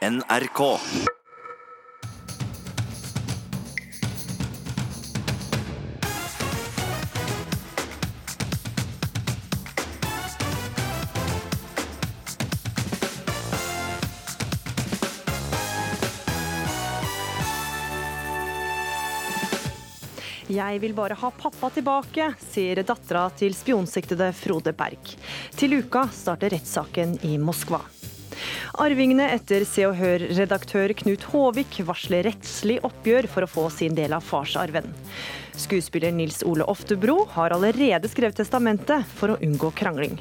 NRK. Jeg vil bare ha pappa tilbake, sier dattera til spionsiktede Frode Berg. Til uka starter rettssaken i Moskva. Arvingene etter Se og Hør-redaktør Knut Håvik varsler rettslig oppgjør for å få sin del av farsarven. Skuespiller Nils Ole Oftebro har allerede skrevet testamentet for å unngå krangling.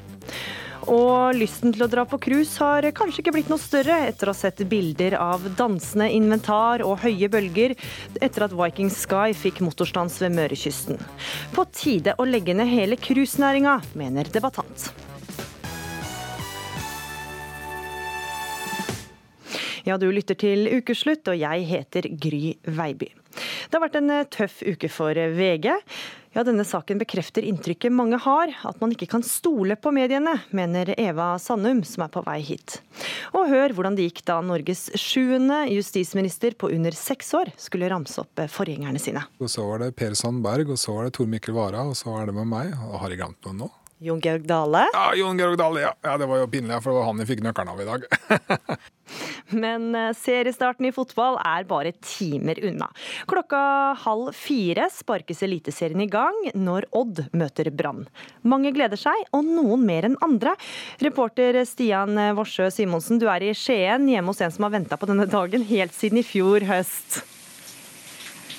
Og lysten til å dra på cruise har kanskje ikke blitt noe større etter å ha sett bilder av dansende inventar og høye bølger etter at Viking Sky fikk motorstans ved Mørekysten. På tide å legge ned hele cruisenæringa, mener debattant. Ja, du lytter til Ukeslutt, og jeg heter Gry Veiby. Det har vært en tøff uke for VG. Ja, Denne saken bekrefter inntrykket mange har, at man ikke kan stole på mediene, mener Eva Sandum, som er på vei hit. Og hør hvordan det gikk da Norges sjuende justisminister på under seks år skulle ramse opp forgjengerne sine. Og så var det Per Sandberg, og så var det Tor Mikkel Wara, og så er det med meg. Og har jeg glemt noen nå? Jon Georg Dale. Ja, Jon Georg Dale, ja. ja. Det var jo pinlig, for det var han jeg fikk nøkkelen av i dag. Men eh, seriestarten i fotball er bare timer unna. Klokka halv fire sparkes Eliteserien i gang når Odd møter Brann. Mange gleder seg, og noen mer enn andre. Reporter Stian Worsø Simonsen, du er i Skien, hjemme hos en som har venta på denne dagen helt siden i fjor høst.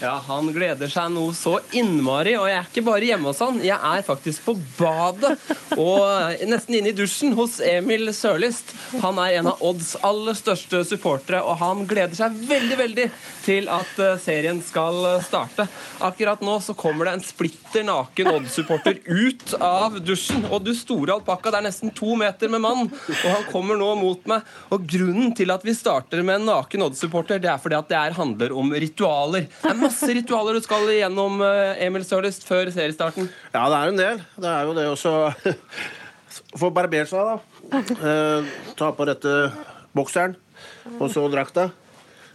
Ja, Han gleder seg noe så innmari. Og jeg er ikke bare hjemme hos han, jeg er faktisk på badet. Og nesten inne i dusjen hos Emil Sørlist. Han er en av Odds aller største supportere, og han gleder seg veldig veldig til at eh, serien skal starte. Akkurat nå så kommer det en splitter naken Odd-supporter ut av dusjen. Og du store alpakka, det er nesten to meter med mann, og han kommer nå mot meg. Og grunnen til at vi starter med en naken Odd-supporter, det er fordi at det her handler om ritualer. Det er masse ritualer du skal igjennom, eh, Emil Sørlist, før seriestarten? Ja, det er en del. Det er jo det også Få barbert seg, da. Eh, ta på rette bokseren, og så drakta.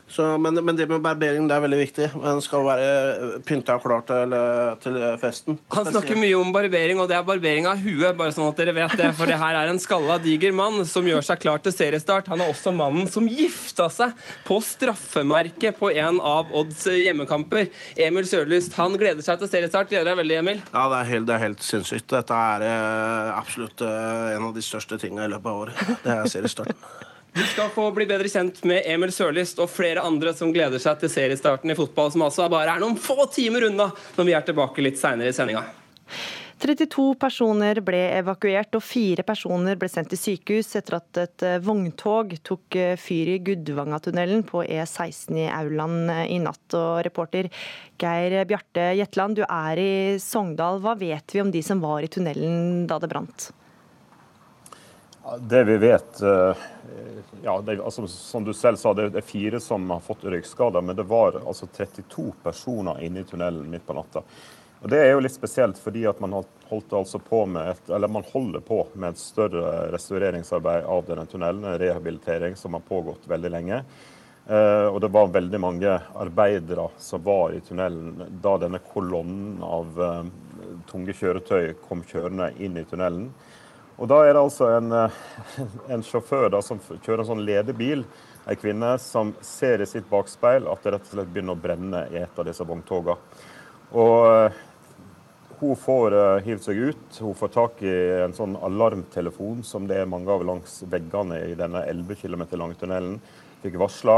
Så, men, men, det med barbering det er veldig viktig. Den skal være pynta og klar til, til, festen. Han snakker mye om barbering, og det er barbering av huet. bare sånn at dere vet det, For det her er en skalla, diger mann som gjør seg klar til seriestart. Han er også mannen som gifta seg på straffemerket på en av Odds hjemmekamper. Emil Sørlyst han gleder seg til seriestart. Gleder deg veldig, Emil? Ja, det er helt, det er helt sinnssykt. Dette er eh, absolutt eh, en av de største tingene i løpet av året. Det er seriestarten. Du skal få bli bedre kjent med Emil Sørlist og flere andre som gleder seg til seriestarten i fotball, som altså bare er noen få timer unna når vi er tilbake litt seinere i sendinga. 32 personer ble evakuert, og fire personer ble sendt til sykehus etter at et eh, vogntog tok eh, fyr i Gudvangatunnelen på E16 i Auland eh, i natt. Og reporter Geir Bjarte Jetland, du er i Sogndal. Hva vet vi om de som var i tunnelen da det brant? Det vi vet eh, ja, det, altså, Som du selv sa, det er fire som har fått røykskader. Men det var altså 32 personer inne i tunnelen midt på natta. Og Det er jo litt spesielt, fordi at man, altså på et, man holder på med et større restaureringsarbeid av denne tunnelen. En rehabilitering som har pågått veldig lenge. Uh, og det var veldig mange arbeidere som var i tunnelen da denne kolonnen av uh, tunge kjøretøy kom kjørende inn i tunnelen. Og Da er det altså en, eh, en sjåfør da, som kjører en sånn ledebil, ei kvinne, som ser i sitt bakspeil at det rett og slett begynner å brenne i et av disse vogntogene. Og eh, hun får uh, hivd seg ut. Hun får tak i en sånn alarmtelefon som det er mange av langs veggene i denne 11 km lange tunnelen. Fikk varsla,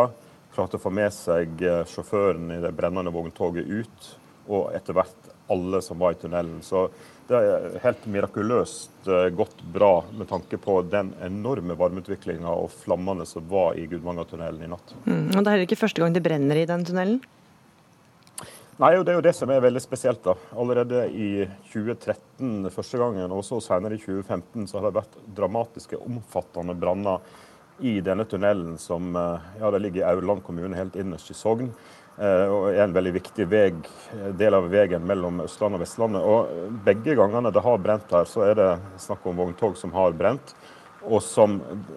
klarte å få med seg sjåføren i det brennende vogntoget ut, og etter hvert alle som var i tunnelen. Så det er helt mirakuløst eh, gått bra med tanke på den enorme varmeutviklinga og flammene som var i Gudvangatunnelen i natt. Mm, og Det er ikke første gang det brenner i den tunnelen? Nei, og Det er jo det som er veldig spesielt. da. Allerede i 2013 første gangen, og så senere i 2015, så har det vært dramatiske, omfattende branner i denne tunnelen som eh, ja, det ligger i Aurland kommune, helt innerst i Sogn. Eh, og er en veldig viktig veg, del av veien mellom Østlandet og Vestlandet. Og Begge gangene det har brent her, så er det snakk om vogntog som har brent. og som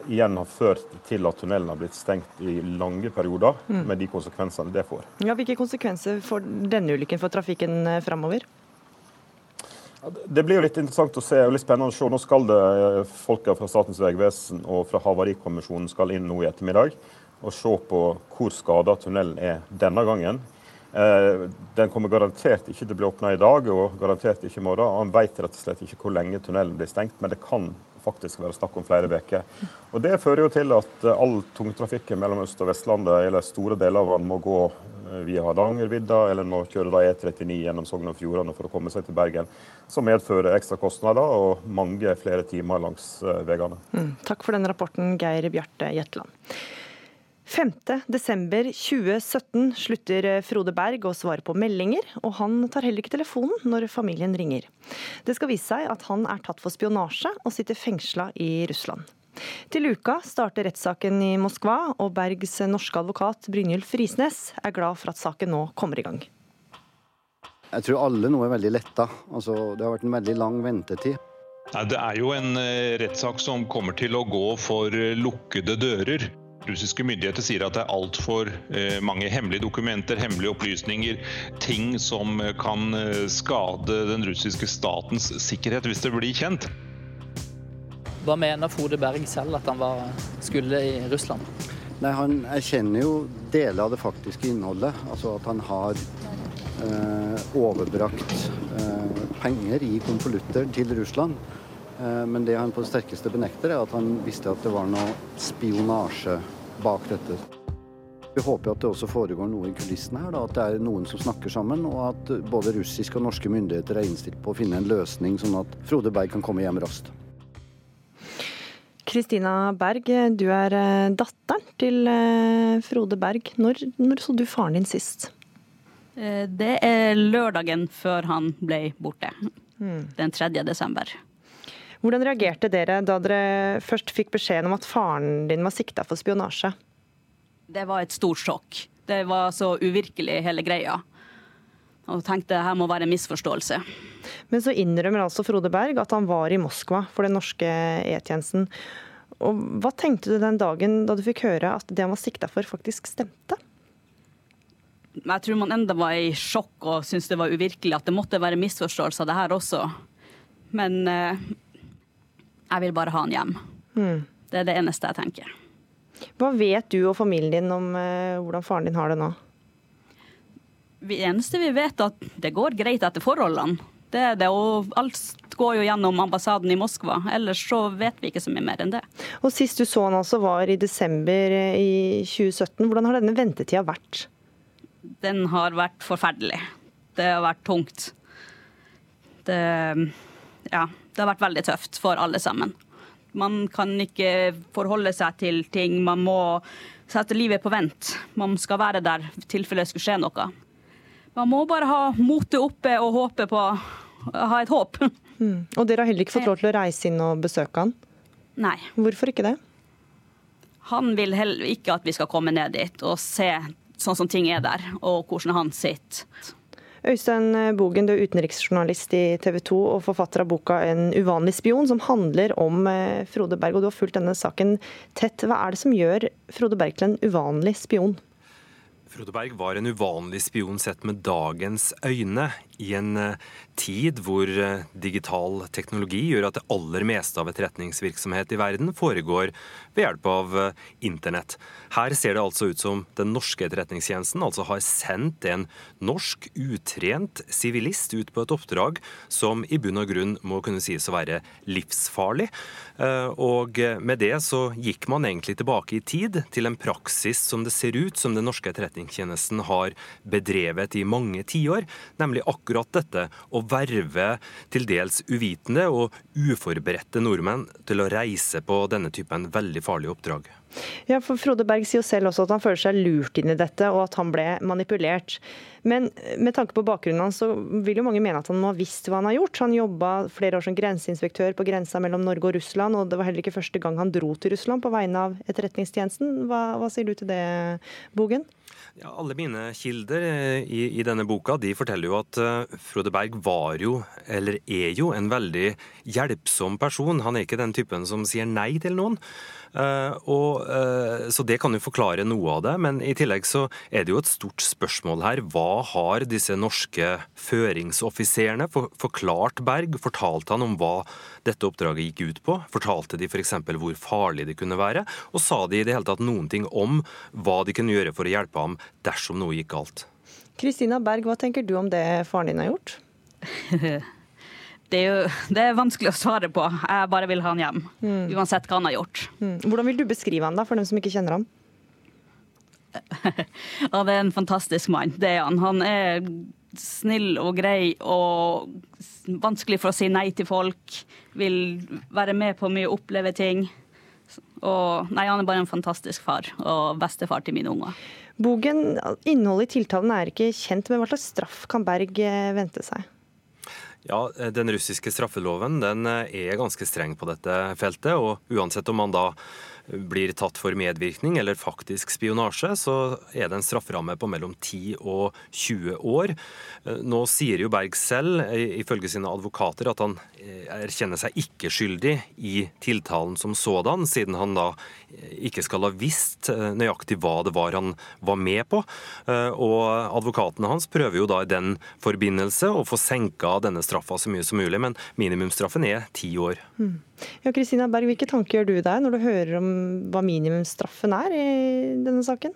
igjen har ført til at tunnelen har blitt stengt i lange perioder, mm. med de konsekvensene det får. Ja, hvilke konsekvenser får denne ulykken for trafikken eh, framover? Det blir jo litt interessant å se og litt spennende å se. Nå skal det eh, folka fra Statens vegvesen og fra Havarikommisjonen skal inn nå i ettermiddag og se på hvor skada tunnelen er denne gangen. Eh, den kommer garantert ikke til å bli åpna i dag og garantert ikke i morgen. Han vet rett og slett ikke hvor lenge tunnelen blir stengt, men det kan faktisk være snakk om flere uker. Og Det fører jo til at eh, all tungtrafikken mellom Øst- og Vestlandet, eller store deler av den, må gå eh, via Hardangervidda, eller må kjøre da E39 gjennom Sogn og Fjordane for å komme seg til Bergen. Som medfører ekstra kostnader og mange flere timer langs veiene. Mm, takk for den rapporten, Geir Bjarte Jetland. 5.12.2017 slutter Frode Berg å svare på meldinger, og han tar heller ikke telefonen når familien ringer. Det skal vise seg at han er tatt for spionasje og sitter fengsla i Russland. Til uka starter rettssaken i Moskva, og Bergs norske advokat Brynjulf Risnes er glad for at saken nå kommer i gang. Jeg tror alle nå er veldig letta. Altså, det har vært en veldig lang ventetid. Det er jo en eh, rettssak som kommer til å gå for lukkede dører. Russiske myndigheter sier at det er altfor eh, mange hemmelige dokumenter, hemmelige opplysninger, ting som eh, kan eh, skade den russiske statens sikkerhet hvis det blir kjent. Hva mener Frode Berg selv at han var, skulle i Russland? Nei, Han erkjenner jo deler av det faktiske innholdet. Altså at han har eh, overbrakt eh, penger i konvolutter til Russland. Eh, men det han på det sterkeste benekter, er at han visste at det var noe spionasje bak dette. Vi håper at det også foregår noe i kulissene her, da, at det er noen som snakker sammen, og at både russiske og norske myndigheter er innstilt på å finne en løsning, sånn at Frode Berg kan komme hjem raskt. Kristina Berg, du er eh, datteren til eh, Frode Berg. Når, når så du faren din sist? Det er lørdagen før han ble borte. Hmm. Den 3. desember. Hvordan reagerte dere da dere først fikk beskjeden om at faren din var sikta for spionasje? Det var et stort sjokk. Det var så uvirkelig, hele greia. Og tenkte her må være en misforståelse. Men så innrømmer altså Frode Berg at han var i Moskva for den norske E-tjenesten. Og Hva tenkte du den dagen da du fikk høre at det han var sikta for, faktisk stemte? Jeg tror man enda var i sjokk og syntes det var uvirkelig at det måtte være misforståelse av det her også. Men eh, jeg vil bare ha han hjem. Mm. Det er det eneste jeg tenker. Hva vet du og familien din om uh, hvordan faren din har det nå? Det eneste vi vet, er at det går greit etter forholdene. Det er det, og alt går jo gjennom ambassaden i Moskva. Ellers så vet vi ikke så mye mer enn det. Og Sist du så han altså var i desember eh, i 2017. Hvordan har denne ventetida vært? Den har vært forferdelig. Det har vært tungt. Det Ja det har vært veldig tøft for alle sammen. Man kan ikke forholde seg til ting. Man må sette livet på vent. Man skal være der i tilfelle det skulle skje noe. Man må bare ha motet oppe og håpe på ha et håp. Mm. Og dere har heller ikke fått lov til å reise inn og besøke han? Nei. Hvorfor ikke det? Han vil heller ikke at vi skal komme ned dit og se sånn som ting er der, og hvordan han sitter. Øystein Bogen, du er utenriksjournalist i TV 2 og forfatter av boka 'En uvanlig spion', som handler om eh, Frode Berg. og Du har fulgt denne saken tett. Hva er det som gjør Frode Berg til en uvanlig spion? Frode Berg var en uvanlig spion sett med dagens øyne i en eh, tid hvor eh, digital teknologi gjør at det aller meste av etterretningsvirksomhet i verden foregår ved hjelp av eh, internett. Her ser det altså ut som den norske etterretningstjenesten altså har sendt en norsk, utrent sivilist ut på et oppdrag som i bunn og grunn må kunne sies å være livsfarlig. Og med det så gikk man egentlig tilbake i tid til en praksis som det ser ut som den norske etterretningstjenesten har bedrevet i mange tiår, nemlig akkurat akkurat dette å verve til dels uvitende og uforberedte nordmenn til å reise på denne typen veldig farlige oppdrag. Ja, for Frode Berg sier jo selv også at han føler seg lurt inn i dette, og at han ble manipulert. Men med tanke på bakgrunnen hans, så vil jo mange mene at han må ha visst hva han har gjort. Han jobba flere år som grenseinspektør på grensa mellom Norge og Russland, og det var heller ikke første gang han dro til Russland på vegne av Etterretningstjenesten. Hva, hva sier du til det, Bogen? Ja, alle mine kilder eh, i, i, denne boka de forteller jo at uh, Frode Berg var jo, eller er jo, en veldig hjelpsom person. Han er ikke den typen som sier nei til noen. Uh, og, uh, så det kan jo forklare noe av det, men i tillegg så er det jo et stort spørsmål her. Hva har disse norske føringsoffiserene forklart Berg? Fortalte han om hva dette oppdraget gikk ut på? Fortalte de f.eks. hvor farlig det kunne være? Og sa de i det hele tatt noen ting om hva de kunne gjøre for å hjelpe ham dersom noe gikk galt? Kristina Berg, hva tenker du om det faren din har gjort? det er jo det er vanskelig å svare på. Jeg bare vil ha han hjem. Mm. Uansett hva han har gjort. Mm. Hvordan vil du beskrive han da, for dem som ikke kjenner han? ja, det er en fantastisk mann. Det er han. Han er snill og grei og vanskelig for å si nei til folk. Vil være med på mye, oppleve ting. Og nei, han er bare en fantastisk far og bestefar til mine unger. Bogen, innholdet i tiltalen er ikke kjent, men hva slags straff kan Berg eh, vente seg? Ja, Den russiske straffeloven den eh, er ganske streng på dette feltet. og Uansett om man da blir tatt for medvirkning eller faktisk spionasje, så er det en strafferamme på mellom 10 og 20 år. Nå sier jo Berg selv, ifølge sine advokater, at han eh, erkjenner seg ikke skyldig i tiltalen som sådan, siden han da eh, ikke skal ha visst eh, nøyaktig hva det var han var med på. Og advokatene hans prøver jo da i den forbindelse å få senka denne straffa så mye som mulig, men minimumsstraffen er ti år. Mm. Ja, Kristina Berg, Hvilke tanker gjør du deg når du hører om hva minimumsstraffen er i denne saken?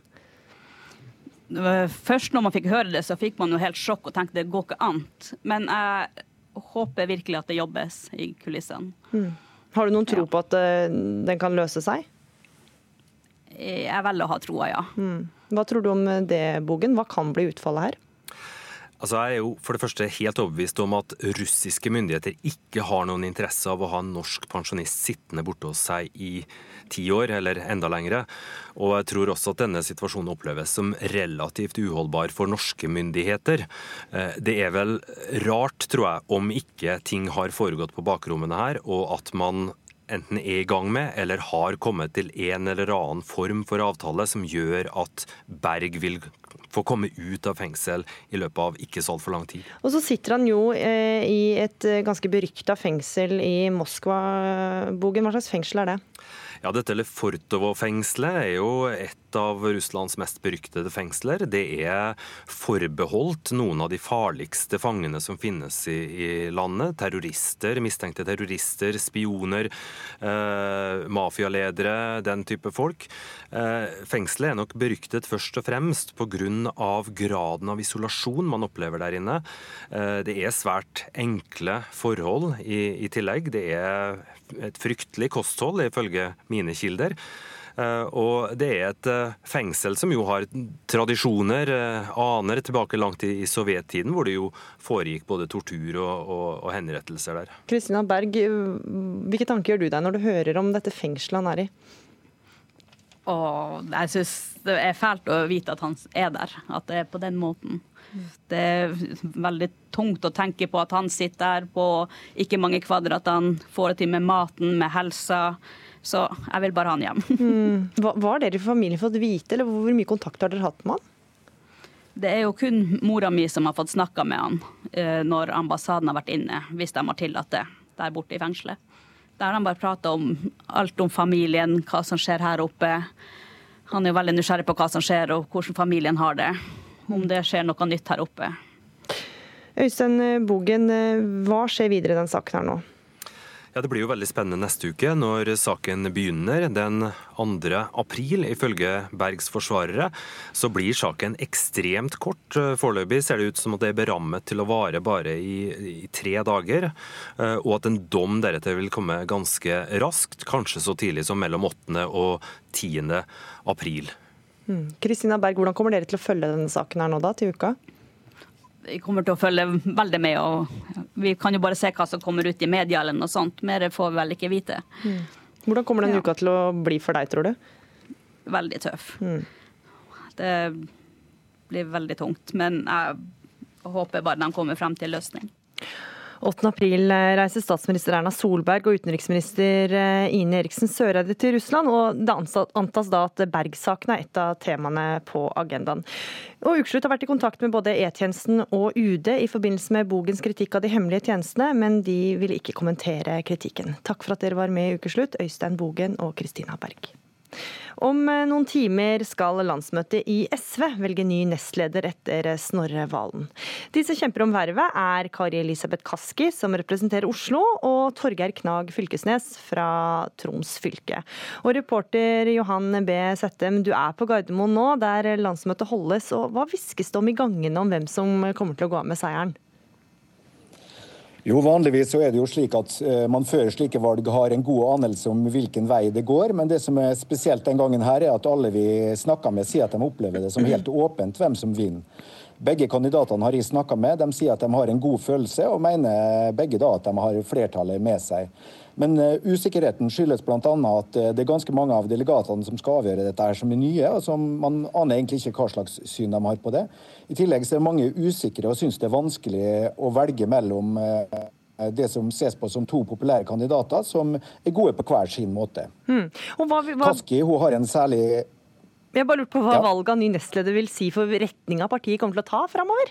Først når man fikk høre det, så fikk man jo helt sjokk og tenkte det går ikke an. Men jeg håper virkelig at det jobbes i kulissene. Mm. Har du noen tro ja. på at uh, den kan løse seg? Jeg velger å ha troa, ja. Mm. Hva tror du om det, Bogen? Hva kan bli utfallet her? Altså jeg er jo for det første helt overbevist om at russiske myndigheter ikke har noen interesse av å ha en norsk pensjonist sittende borte hos seg i ti år, eller enda lengre. Og jeg tror også at denne situasjonen oppleves som relativt uholdbar for norske myndigheter. Eh, det er vel rart, tror jeg, om ikke ting har foregått på bakrommene her, og at man enten er i gang med eller har kommet til en eller annen form for avtale som gjør at Berg vil få komme ut av fengsel i løpet av ikke så altfor lang tid. Og så sitter han jo eh, i et eh, ganske berykta fengsel i Moskva. Bogen, hva slags fengsel er det? Ja, dette Lefortovo-fengselet er jo et av Russlands mest beryktede fengsler. Det er forbeholdt noen av de farligste fangene som finnes i, i landet. Terrorister, mistenkte terrorister, spioner, eh, mafialedere, den type folk. Eh, fengselet er nok beryktet først og fremst pga. graden av isolasjon man opplever der inne. Eh, det er svært enkle forhold i, i tillegg. Det er et fryktelig kosthold, ifølge mine kilder. Eh, og det er et eh, fengsel som jo har tradisjoner, eh, aner tilbake langt i sovjettiden, hvor det jo foregikk både tortur og, og, og henrettelser der. Kristina Berg, hvilke tanker gjør du deg når du hører om dette fengselet han er i? Og jeg syns det er fælt å vite at han er der, at det er på den måten. Det er veldig tungt å tenke på at han sitter der på ikke mange kvadrat, han får det til med maten, med helsa. Så jeg vil bare ha han hjem. mm. Hva, har dere i familien fått vite, eller hvor mye kontakt har dere hatt med han? Det er jo kun mora mi som har fått snakka med han eh, når ambassaden har vært inne, hvis de har tillatt det der borte i fengselet. Der har de bare prata om alt om familien, hva som skjer her oppe. Han er jo veldig nysgjerrig på hva som skjer og hvordan familien har det. Om det skjer noe nytt her oppe. Øystein Bogen, eh, hva skjer videre i den saken her nå? Ja, Det blir jo veldig spennende neste uke når saken begynner. Den 2. april, ifølge Bergs forsvarere, så blir saken ekstremt kort. Foreløpig ser det ut som at det er berammet til å vare bare i, i tre dager, eh, og at en dom deretter vil komme ganske raskt, kanskje så tidlig som mellom 8. og 10. april. Hmm. Kristina Berg, hvordan kommer dere til å følge denne saken her nå da, til uka? Vi kommer til å følge veldig med. og Vi kan jo bare se hva som kommer ut i media eller noe sånt. Mer får vi vel ikke vite. Mm. Hvordan kommer den ja. uka til å bli for deg, tror du? veldig tøff. Det blir veldig tungt. Men jeg håper bare de kommer frem til løsning. 8. april reiser statsminister Erna Solberg og utenriksminister eh, Ine Eriksen Søreide til Russland, og det antas da at Berg-saken er et av temaene på agendaen. Og Ukeslutt har vært i kontakt med både E-tjenesten og UD i forbindelse med Bogens kritikk av de hemmelige tjenestene, men de ville ikke kommentere kritikken. Takk for at dere var med i Ukeslutt, Øystein Bogen og Kristina Berg. Om eh, noen timer skal landsmøtet i SV velge ny nestleder etter Snorre Valen. De som kjemper om vervet er Kari Elisabeth Kaski, som representerer Oslo, og Torgeir Knag Fylkesnes fra Troms fylke. Og reporter Johan B. Settem, du er på Gardermoen nå, der landsmøtet holdes. og Hva hviskes det om i gangene om hvem som kommer til å gå av med seieren? Jo, Vanligvis så er det jo slik at uh, man før slike valg har en god anelse om hvilken vei det går. Men det som er spesielt den gangen her, er at alle vi snakker med, sier at de opplever det som helt åpent hvem som vinner. Begge kandidatene har jeg snakka med. De sier at de har en god følelse, og mener begge da at de har flertallet med seg. Men uh, usikkerheten skyldes bl.a. at uh, det er ganske mange av delegatene som skal avgjøre dette her som er nye, og som man aner egentlig ikke hva slags syn de har på det. I tillegg så er mange usikre og syns det er vanskelig å velge mellom uh, det som ses på som to populære kandidater, som er gode på hver sin måte. Hmm. Hva, hva... Kaski hun har en særlig Jeg bare lurte på hva ja. valget av ny nestleder vil si for retninga partiet kommer til å ta framover?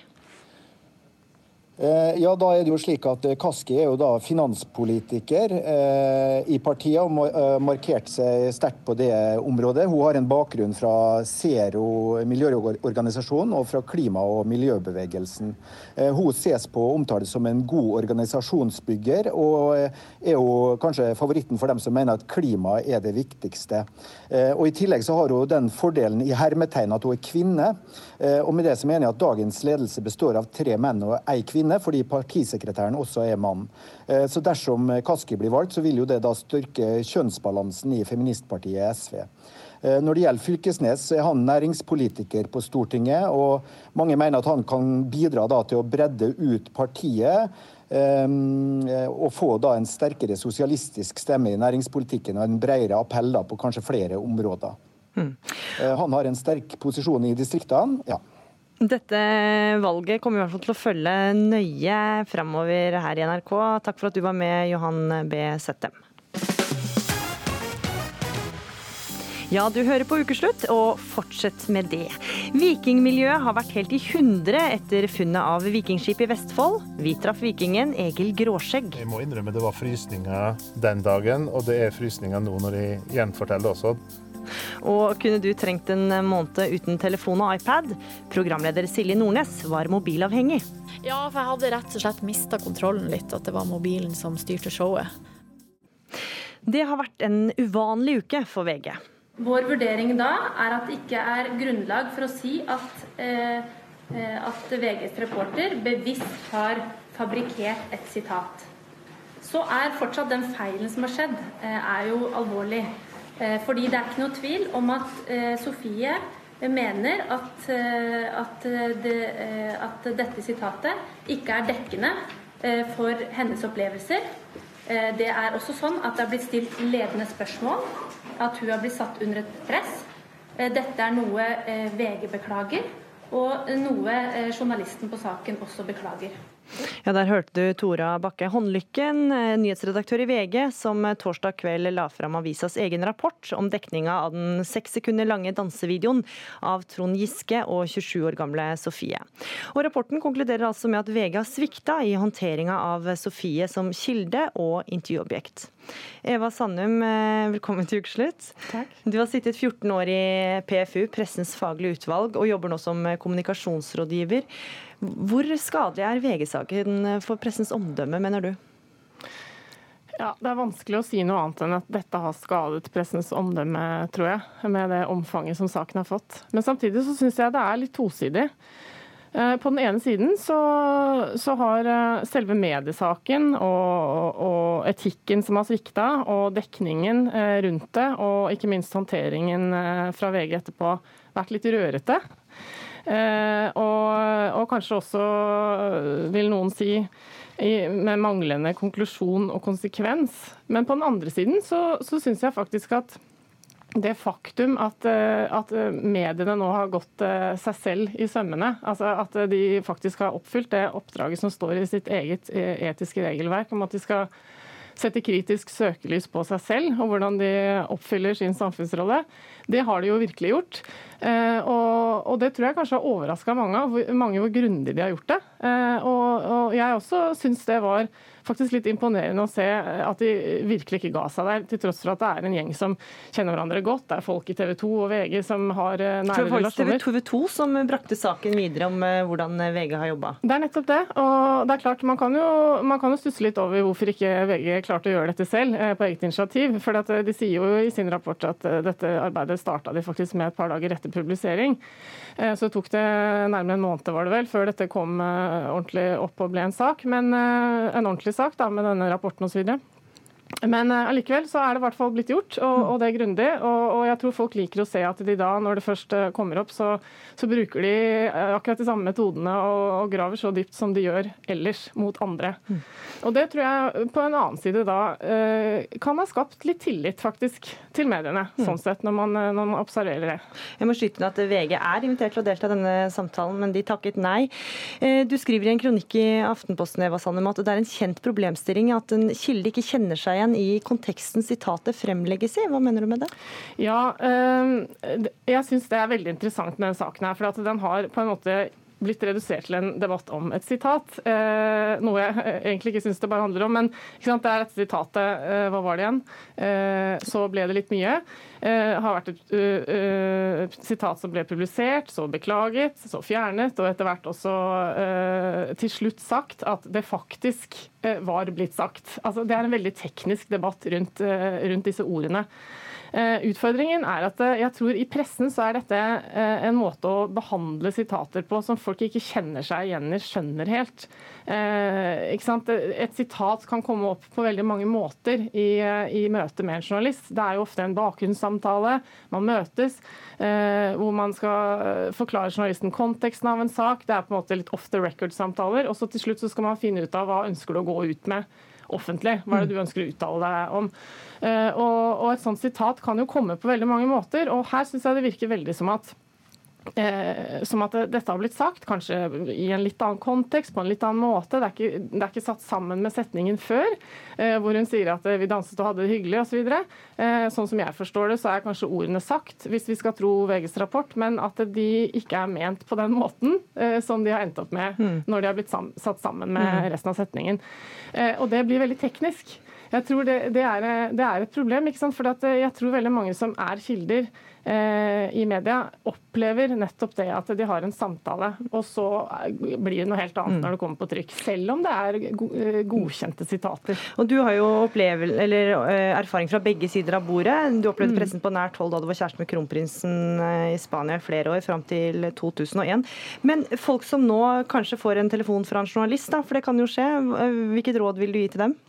Eh, ja, da er det jo slik at eh, Kaski er jo da finanspolitiker eh, i partiet og har markert seg sterkt på det området. Hun har en bakgrunn fra Zero miljøorganisasjon og fra klima- og miljøbevegelsen. Hun ses på og omtales som en god organisasjonsbygger, og er jo kanskje favoritten for dem som mener at klima er det viktigste. Og I tillegg så har hun den fordelen i hermetegn at hun er kvinne. Og med det så mener jeg at dagens ledelse består av tre menn og ei kvinne kvinne, fordi partisekretæren også er mann. Eh, så dersom Kaski blir valgt, så vil jo det da styrke kjønnsbalansen i feministpartiet SV. Eh, når det gjelder Fylkesnes, så er han næringspolitiker på Stortinget, og mange mener at han kan bidra da til å bredde ut partiet. Og få da en sterkere sosialistisk stemme i næringspolitikken og en bredere appell på kanskje flere områder. Mm. Han har en sterk posisjon i distriktene. ja. Dette valget kommer i hvert fall til å følge nøye fremover her i NRK. Takk for at du var med, Johan B. Settem. Ja, du hører på Ukeslutt, og fortsett med det. Vikingmiljøet har vært helt i hundre etter funnet av vikingskip i Vestfold. Vi traff vikingen Egil Gråskjegg. Jeg må innrømme det var frysninger den dagen, og det er frysninger nå når jeg gjenforteller også. Og kunne du trengt en måned uten telefon og iPad? Programleder Silje Nordnes var mobilavhengig. Ja, for jeg hadde rett og slett mista kontrollen litt, at det var mobilen som styrte showet. Det har vært en uvanlig uke for VG. Vår vurdering da er at det ikke er grunnlag for å si at, eh, eh at VGs reporter bevisst har fabrikkert et sitat. Så er fortsatt den feilen som har skjedd, eh, er jo alvorlig. Eh, fordi det er ikke noe tvil om at eh, Sofie mener at, eh, at, det, at dette sitatet ikke er dekkende for hennes opplevelser. Det er også sånn at det har blitt stilt ledende spørsmål, at hun har blitt satt under et press. Dette er noe VG beklager, og noe journalisten på saken også beklager. Ja, Der hørte du Tora Bakke Håndlykken, eh, nyhetsredaktør i VG, som torsdag kveld la fram avisas egen rapport om dekninga av den seks sekunder lange dansevideoen av Trond Giske og 27 år gamle Sofie. Og Rapporten konkluderer altså med at VG har svikta i håndteringa av Sofie som kilde og intervjuobjekt. Eva Sandum, eh, velkommen til ukeslutt. Takk. Du har sittet 14 år i PFU, Pressens faglige utvalg, og jobber nå som kommunikasjonsrådgiver. Hvor skadelig er VG-saken for pressens omdømme, mener du? Ja, Det er vanskelig å si noe annet enn at dette har skadet pressens omdømme, tror jeg. Med det omfanget som saken har fått. Men samtidig så syns jeg det er litt tosidig. Eh, på den ene siden så, så har eh, selve mediesaken og, og, etikken som har svikta, og dekningen eh, rundt det, og ikke minst håndteringen fra VG etterpå, vært litt rørete. Eh, og, og, kanskje også, vil noen si, med manglende konklusjon og konsekvens. Men på den andre siden så, så syns jeg faktisk at det faktum at, eh, at, mediene nå har gått seg selv i sømmene. Altså at de faktisk har oppfylt det oppdraget som står i sitt eget etiske regelverk om at de skal sette kritisk søkelys på seg selv og hvordan de oppfyller sin samfunnsrolle. Det har de jo virkelig gjort. Og, og det tror jeg kanskje har overraska mange, mange hvor grundig de har gjort det. Og, og jeg også syns det var faktisk litt imponerende å se at de virkelig ikke ga seg der, til tross for at det er en gjeng som kjenner hverandre godt. Det er folk i TV 2 og VG som har eh, nære relasjoner. TV 2 som brakte saken videre om eh, hvordan eh, VG har jobba? Det er nettopp det. Og det er klart, man kan, jo, man kan jo stusse litt over hvorfor ikke VG klarte å gjøre dette selv på eget initiativ. For de sier jo i sin rapport at dette arbeidet starta de faktisk med et par dager etter publisering. Så tok det nærmere en måned var det vel, før dette kom ordentlig opp og ble en sak. Men en ordentlig sak da, med denne rapporten osv. Men allikevel uh, så er det i hvert fall blitt gjort, og, og det er grundig. Og, og, jeg tror folk liker å se at de da, når det først eh, kommer opp, så, så bruker de eh, akkurat de samme metodene og, og, graver så dypt som de gjør ellers mot andre. Mm. Og det tror jeg på en annen side da kan ha skapt litt tillit faktisk til mediene, mm. sånn sett, når man, når man, observerer det. Jeg må skyte inn at VG er invitert til å delta i denne samtalen, men de takket nei. Du skriver i en kronikk i Aftenposten Eva Sandem, at det er en kjent problemstilling at en kilde ikke kjenner seg igjen i konteksten sitatet fremlegges i. Hva mener du med det? Ja, eh, jeg syns det er veldig interessant med denne saken her. For den har på en måte blitt redusert til en debatt om et sitat. Eh, noe jeg egentlig ikke syns det bare handler om. Men det er dette sitatet eh, Hva var det igjen? Eh, så ble det litt mye. Eh, har vært et uh, uh, sitat som ble publisert, så beklaget, så fjernet, og etter hvert også uh, til slutt sagt at det faktisk var blitt sagt. Altså, det er en veldig teknisk debatt rundt, rundt disse ordene. Eh, utfordringen er at eh, jeg tror i pressen så er dette eh, en måte å behandle sitater på som folk ikke kjenner seg igjen i, skjønner helt. Et sitat kan komme opp på veldig mange måter i, i møte med en journalist. Det er jo ofte en bakgrunnssamtale. Man møtes hvor man skal forklare journalisten konteksten av en sak. Det er på en måte litt off the record-samtaler. Og så til slutt så skal man finne ut av hva ønsker du å gå ut med offentlig. Hva er det du ønsker å uttale deg om? Eh, og, og et sånt sitat kan jo komme på veldig mange måter. og Her syns jeg det virker veldig som at Eh, som at dette har blitt sagt, kanskje i en litt annen kontekst, på en litt annen måte. Det er ikke, det er ikke satt sammen med setningen før, eh, hvor hun sier at eh, vi danset og hadde det hyggelig osv. Så eh, sånn som jeg forstår det, så er kanskje ordene sagt, hvis vi skal tro VGs rapport, men at de ikke er ment på den måten eh, som de har endt opp med mm. når de har blitt sam satt sammen med mm. resten av setningen. Eh, og det blir veldig teknisk. Jeg tror det, det, er, det er, et problem, ikke sant? for jeg tror veldig mange som er kilder, i media opplever nettopp det at de har en samtale, og så blir det noe helt annet mm. når det kommer på trykk. Selv om det er eh, godkjente sitater. Og Du har jo opplevel, eller, eh, erfaring fra begge sider av bordet. Du opplevde mm. pressen på nært hold da du var kjæreste med kronprinsen i Spania i flere år, fram til 2001. Men folk som nå kanskje får en telefon fra en journalist, da, for det kan jo skje, hvilket råd vil du gi til dem?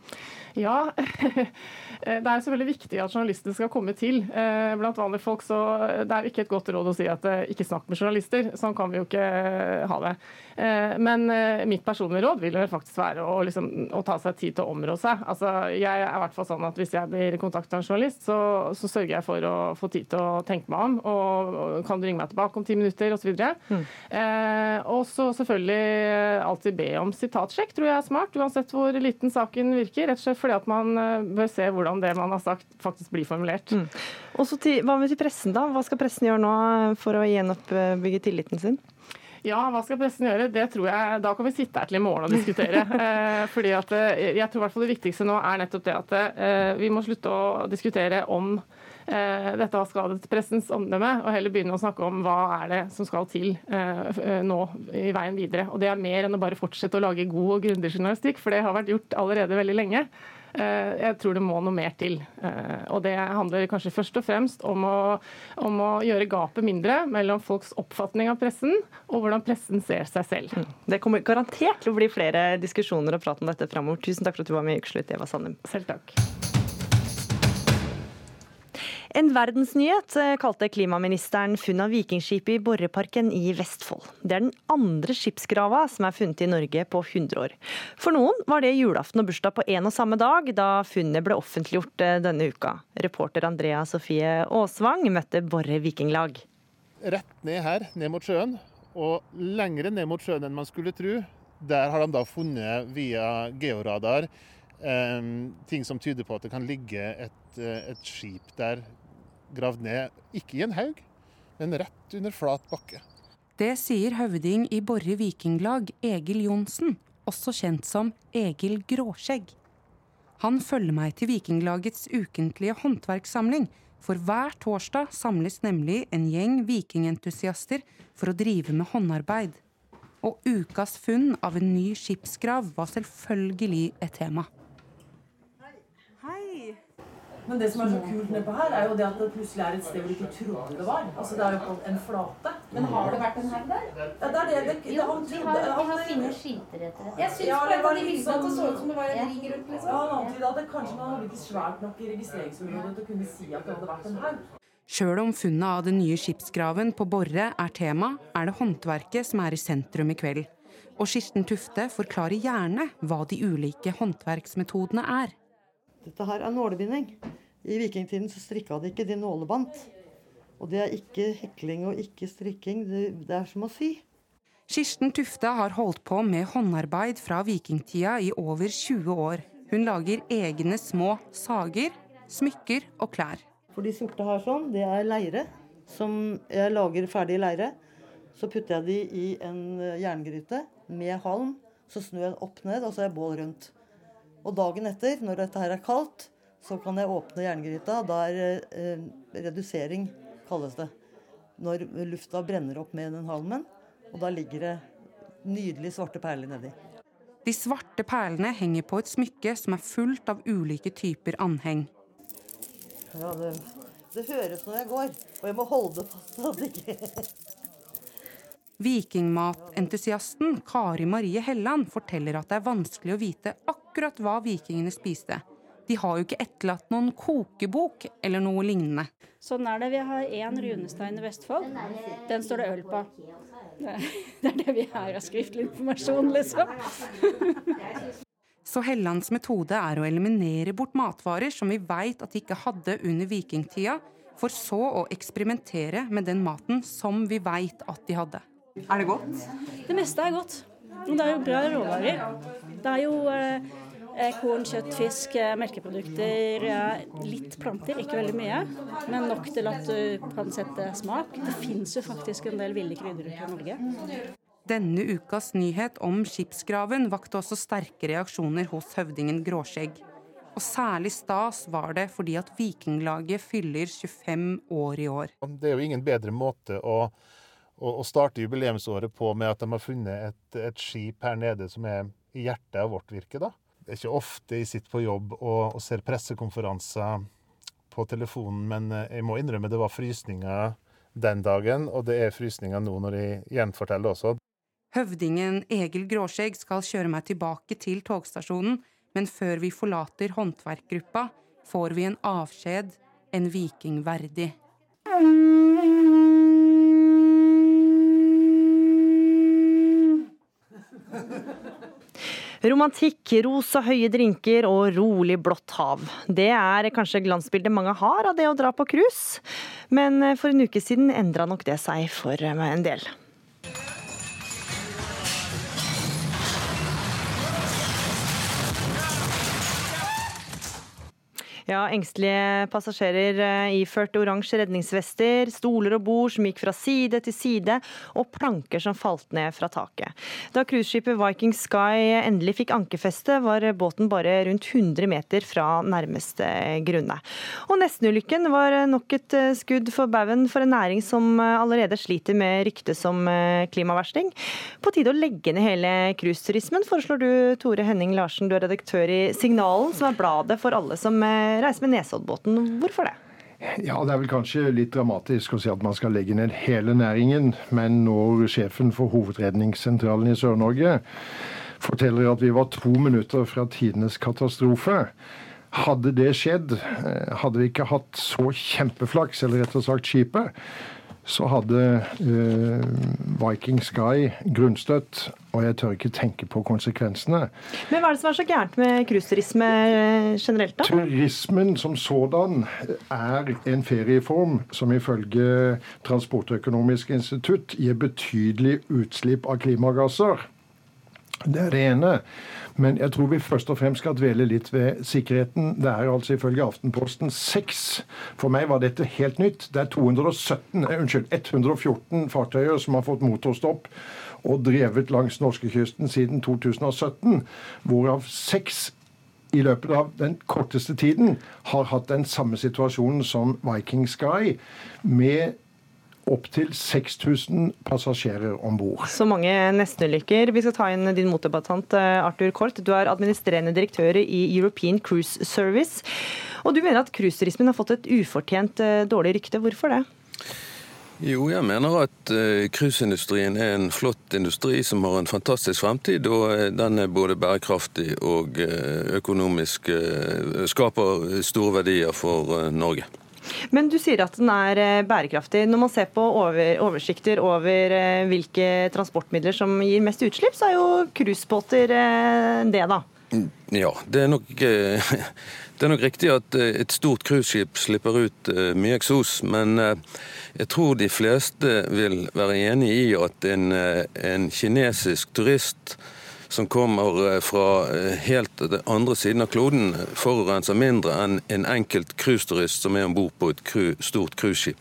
Ja, Eh, det er selvfølgelig viktig at journalistene skal komme til. Eh, blant vanlige folk så Det er ikke et godt råd å si at eh, ikke snakk med journalister. Sånn kan vi jo ikke ha det. Men mitt personlige råd vil faktisk være å, liksom, å ta seg tid til å områ seg. Altså, jeg er i hvert fall sånn at Hvis jeg blir kontakta av en journalist, så, så, sørger jeg for å få tid til å tenke meg om. Og, og kan du ringe meg tilbake om ti minutter, osv. Mm. Eh, og så selvfølgelig alltid be om sitatsjekk, tror jeg er smart. Uansett hvor liten saken virker. Rett og slett fordi at man bør se hvordan det man har sagt, faktisk blir formulert. Mm. Til, hva med til pressen, da? Hva skal pressen gjøre nå for å gjenoppbygge tilliten sin? Ja, hva skal pressen gjøre? Det tror jeg, Da kan vi sitte her til i morgen og diskutere. eh, fordi at, eh, jeg tror i hvert fall Det viktigste nå er nettopp det at eh, vi må slutte å diskutere om eh, dette har skadet pressens omdømme, og heller begynne å snakke om hva er det som skal til eh, nå i veien videre. Og Det er mer enn å bare fortsette å lage god og grundig journalistikk, for det har vært gjort allerede veldig lenge. Eh, jeg tror det må noe mer til. Eh, og det handler kanskje først og fremst om å, om å gjøre gapet mindre mellom folks oppfatning av pressen og hvordan pressen ser seg selv. Mm. Det kommer garantert til å bli flere diskusjoner og prat om dette framover. Tusen takk for at du var med i Ukeslutt, Eva Sandum. Selv takk. En verdensnyhet eh, kalte klimaministeren funn av vikingskipet i Borreparken i Vestfold. Det er den andre skipsgrava som er funnet i Norge på 100 år. For noen var det julaften og bursdag på en og samme dag, da funnet ble offentliggjort eh, denne uka. Reporter Andrea Sofie Aasvang møtte Borre vikinglag. Rett ned her, ned mot sjøen, og lengre ned mot sjøen enn man skulle tro. Der har de da funnet via georadar eh, ting som tyder på at det kan ligge et, et skip der gravd ned, ikke i en haug, men rett under flat bakke. Det sier høvding i Borre vikinglag, Egil Johnsen, også kjent som Egil Gråskjegg. Han følger meg til Vikinglagets ukentlige håndverkssamling, for hver torsdag samles nemlig en gjeng vikingentusiaster for å drive med håndarbeid. Og ukas funn av en ny skipsgrav var selvfølgelig et tema. Men det som er så kult nedpå her, er jo det at det plutselig er et sted hvor du ikke trodde det var. Altså Det er jo på en flate. Men har det vært en haug der? Ja, det er det. det, det Jo, han trodde har, vi har funnet skilter etter det. Jeg syns Ja, det var de litt sånn at det så ut som det var en ring rundt, liksom. Ja, han antyda at det kanskje man hadde ikke svært nok i registreringsområdet til å kunne si at det hadde vært en haug. Sjøl om funnet av den nye skipsgraven på Borre er tema, er det håndverket som er i sentrum i kveld. Og Kirsten Tufte forklarer gjerne hva de ulike håndverksmetodene er. Dette her er nålebinding. I vikingtiden så strikka de ikke, de nålebandt. Og det er ikke hekling og ikke strikking. Det, det er som å sy. Kirsten Tufte har holdt på med håndarbeid fra vikingtida i over 20 år. Hun lager egne små sager, smykker og klær. For de sorte her sånn, det er leire. Som jeg lager ferdig leire. Så putter jeg de i en eh, jerngryte med halm. Så snur jeg den opp ned, og så er bål rundt. Og dagen etter, når dette her er kaldt, så kan jeg åpne jerngryta. Da er eh, redusering, kalles det. Når lufta brenner opp med den halmen. Og da ligger det nydelige svarte perler nedi. De svarte perlene henger på et smykke som er fullt av ulike typer anheng. Ja, det, det høres når jeg går, og jeg må holde fast så det ikke Vikingmatentusiasten Kari Marie Helland forteller at det er vanskelig å vite akkurat hva vikingene spiste. De har jo ikke etterlatt noen kokebok eller noe lignende. Sånn er det. Vi har én runestein i Vestfold. Den står det øl på. Det er det vi har av skriftlig informasjon, liksom. Så Hellands metode er å eliminere bort matvarer som vi veit at de ikke hadde under vikingtida, for så å eksperimentere med den maten som vi veit at de hadde. Er det godt? Det meste er godt. Men det er jo bra råvarer. Det er jo eh, eh, korn, kjøtt, fisk, eh, melkeprodukter, litt planter, ikke veldig mye. Men nok til at du kan sette smak. Det fins jo faktisk en del ville krydder i Norge. Denne ukas nyhet om skipsgraven vakte også sterke reaksjoner hos høvdingen Gråskjegg. Og særlig stas var det fordi at Vikinglaget fyller 25 år i år. Det er jo ingen bedre måte å, å, å starte jubileumsåret på med at de har funnet et, et skip her nede som er i hjertet av vårt virke. da. Det er ikke ofte jeg sitter på jobb og, og ser pressekonferanser på telefonen, men eh, jeg må innrømme det var frysninger den dagen, og det er frysninger nå når jeg gjenforteller også. Høvdingen Egil Gråskjegg skal kjøre meg tilbake til togstasjonen, men før vi forlater håndverkgruppa, får vi en avskjed, en viking verdig. Romantikk, rosa høye drinker og rolig blått hav. Det er kanskje glansbildet mange har av det å dra på cruise. Men for en uke siden endra nok det seg for en del. Ja, Engstelige passasjerer iførte iført oransje redningsvester, stoler og bord som gikk fra side til side, og planker som falt ned fra taket. Da cruiseskipet Viking Sky endelig fikk ankerfeste, var båten bare rundt 100 meter fra nærmeste grunne. Og nestenulykken var nok et eh, skudd for baugen for en næring som eh, allerede sliter med rykte som klimaversting. På tide å legge ned hele cruiseturismen, foreslår du, Tore Henning Larsen, du er redaktør i Signalen, som er bladet for alle som reise med Nesoddbåten. Hvorfor det? Ja, Det er vel kanskje litt dramatisk å si at man skal legge ned hele næringen, men når sjefen for Hovedredningssentralen i Sør-Norge forteller at vi var to minutter fra tidenes katastrofe, Hadde det skjedd, eh, hadde vi ikke hatt så kjempeflaks, eller rett og slett skipet, så hadde uh, Viking Sky grunnstøtt, og jeg tør ikke tenke på konsekvensene. Men hva er det som er så gærent med cruiseturisme eh, generelt, da? Turismen som sådan er en ferieform som ifølge Transportøkonomisk institutt gir betydelig utslipp av klimagasser. Det er det ene. Men jeg tror vi først og fremst skal dvele litt ved sikkerheten. Det er altså ifølge Aftenposten seks. For meg var dette helt nytt. Det er 217, eh, unnskyld, 114 fartøyer som har fått motorstopp og drevet langs norskekysten siden 2017, hvorav seks i løpet av den korteste tiden har hatt den samme situasjonen som Viking Sky, med opptil 6000 passasjerer om bord. Så mange nestenulykker. Vi skal ta inn din motdebattant eh, Arthur Kort. Du er administrerende direktør i European Cruise Service. Og du mener at cruiseturismen har fått et ufortjent eh, dårlig rykte. Hvorfor det? Jo, jeg mener at uh, cruiseindustrien er en flott industri som har en fantastisk fremtid. Og den er både bærekraftig og økonomisk skaper store verdier for Norge. Men du sier at den er bærekraftig. Når man ser på over, oversikter over hvilke transportmidler som gir mest utslipp, så er jo cruisebåter det, da? Ja, det er nok det er nok riktig at et stort cruiseskip slipper ut mye eksos, men jeg tror de fleste vil være enig i at en, en kinesisk turist som kommer eh, fra eh, helt den andre siden av kloden, forurenser mindre enn en enkelt cruiseturist som er om bord på et cru, stort cruiseskip.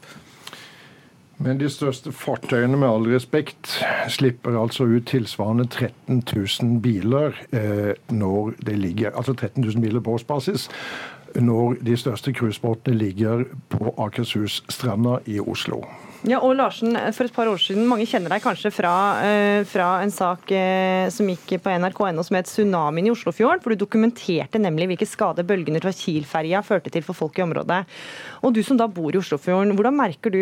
Men de største fartøyene, med all respekt, slipper altså ut tilsvarende 13 000 biler eh, når det ligger Altså 13 000 biler på årsbasis når de største cruisebåtene ligger på Akershus-stranda i Oslo. Ja, og Larsen, for et par år siden, Mange kjenner deg kanskje fra, uh, fra en sak uh, som gikk på nrk.no som het 'Tsunamien i Oslofjorden'. hvor Du dokumenterte nemlig hvilke skader bølgene fra Kiel-ferja førte til for folk i området. Og Du som da bor i Oslofjorden, hvordan merker du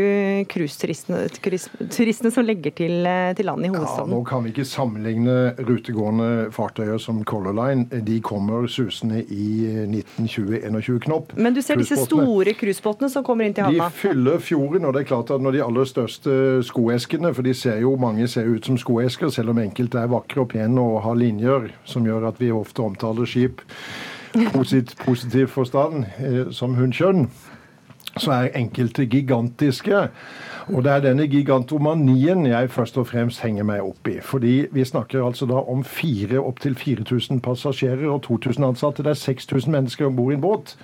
cruiseturistene som legger til, uh, til land i hovedstaden? Ja, nå kan vi ikke sammenligne rutegående fartøyer som Color Line. De kommer susende i 1920-21 knop. Men du ser disse store cruisebåtene som kommer inn til havna? De fyller fjorden, og det er klart at når de aller største skoeskene, for de ser jo mange ser ut som skoesker, selv om enkelte er vakre og pene og har linjer som gjør at vi ofte omtaler skip posit, positiv forstand eh, som hundskjønn. Så er enkelte gigantiske. Og det er denne gigantomanien jeg først og fremst henger meg opp i. Fordi vi snakker altså da om fire opptil 4000 passasjerer og 2000 ansatte. Det er 6000 mennesker om bord i en båt.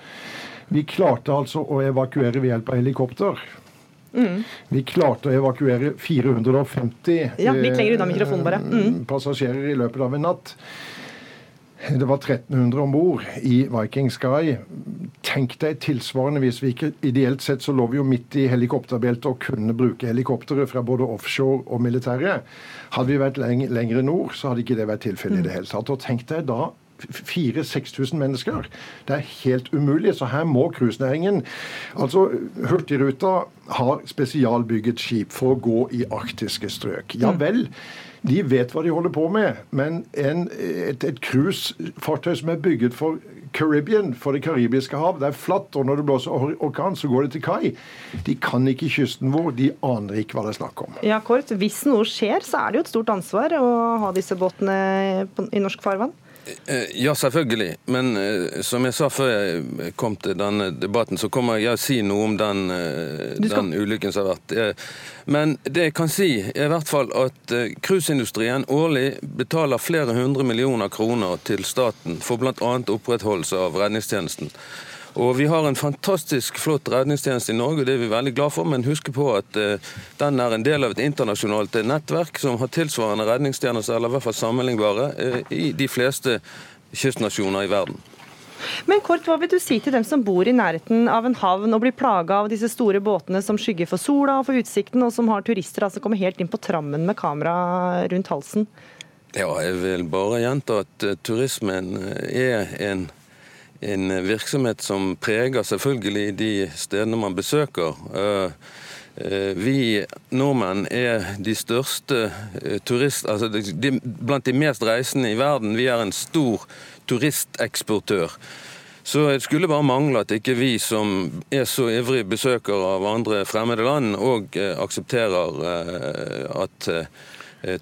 Vi klarte altså å evakuere ved hjelp av helikopter. Mm. Vi klarte å evakuere 450 ja, bare. Mm. passasjerer i løpet av en natt. Det var 1300 om bord i Viking Sky. Tenk deg tilsvarende hvis vi ikke Ideelt sett så lå vi jo midt i helikopterbeltet og kunne bruke helikoptre fra både offshore og militære. Hadde vi vært leng lengre nord, så hadde ikke det vært tilfellet i det hele tatt. Og tenk deg da 4000-6000 mennesker. Det er helt umulig. Så her må cruisenæringen Altså, Hurtigruta har spesialbygget skip for å gå i arktiske strøk. Ja mm. vel. De vet hva de holder på med, men en, et, cruisefartøy som er bygget for Caribbean, for det karibiske hav, det er flatt, og når det blåser orkan, så går det til kai. De kan ikke kysten vår, de aner ikke hva det er snakk om. Ja, Kort, Hvis noe skjer, så er det jo et stort ansvar å ha disse båtene i norsk farvann? Eh, ja, selvfølgelig. Men uh, som jeg sa før jeg kom til denne debatten, så kommer jeg å si noe om den, den ulykken som har vært. Men det jeg kan si, er i hvert fall at cruiseindustrien årlig betaler flere hundre millioner kroner til staten for bl.a. opprettholdelse av redningstjenesten. Og Vi har en fantastisk flott redningstjeneste i Norge, og det er vi veldig glad for. Men husk på at uh, den er en del av et internasjonalt eh, nettverk som har tilsvarende redningstjenester, eller i hvert fall sammenlignbare, uh, i de fleste kystnasjoner i verden. Men kort, Hva vil du si til dem som bor i nærheten av en havn og blir plaga av disse store båtene som skygger for sola og for utsikten, og som har turister altså kommer helt inn på trammen med kamera rundt halsen? Ja, Jeg vil bare gjenta at turismen er en en virksomhet som preger selvfølgelig de stedene man besøker. Eh, eh, vi nordmenn er de største eh, turist... Altså de, blant de mest reisende i verden. Vi er en stor turisteksportør. Så det skulle bare mangle at ikke vi som er så ivrig besøkere av andre fremmede land, òg aksepterer at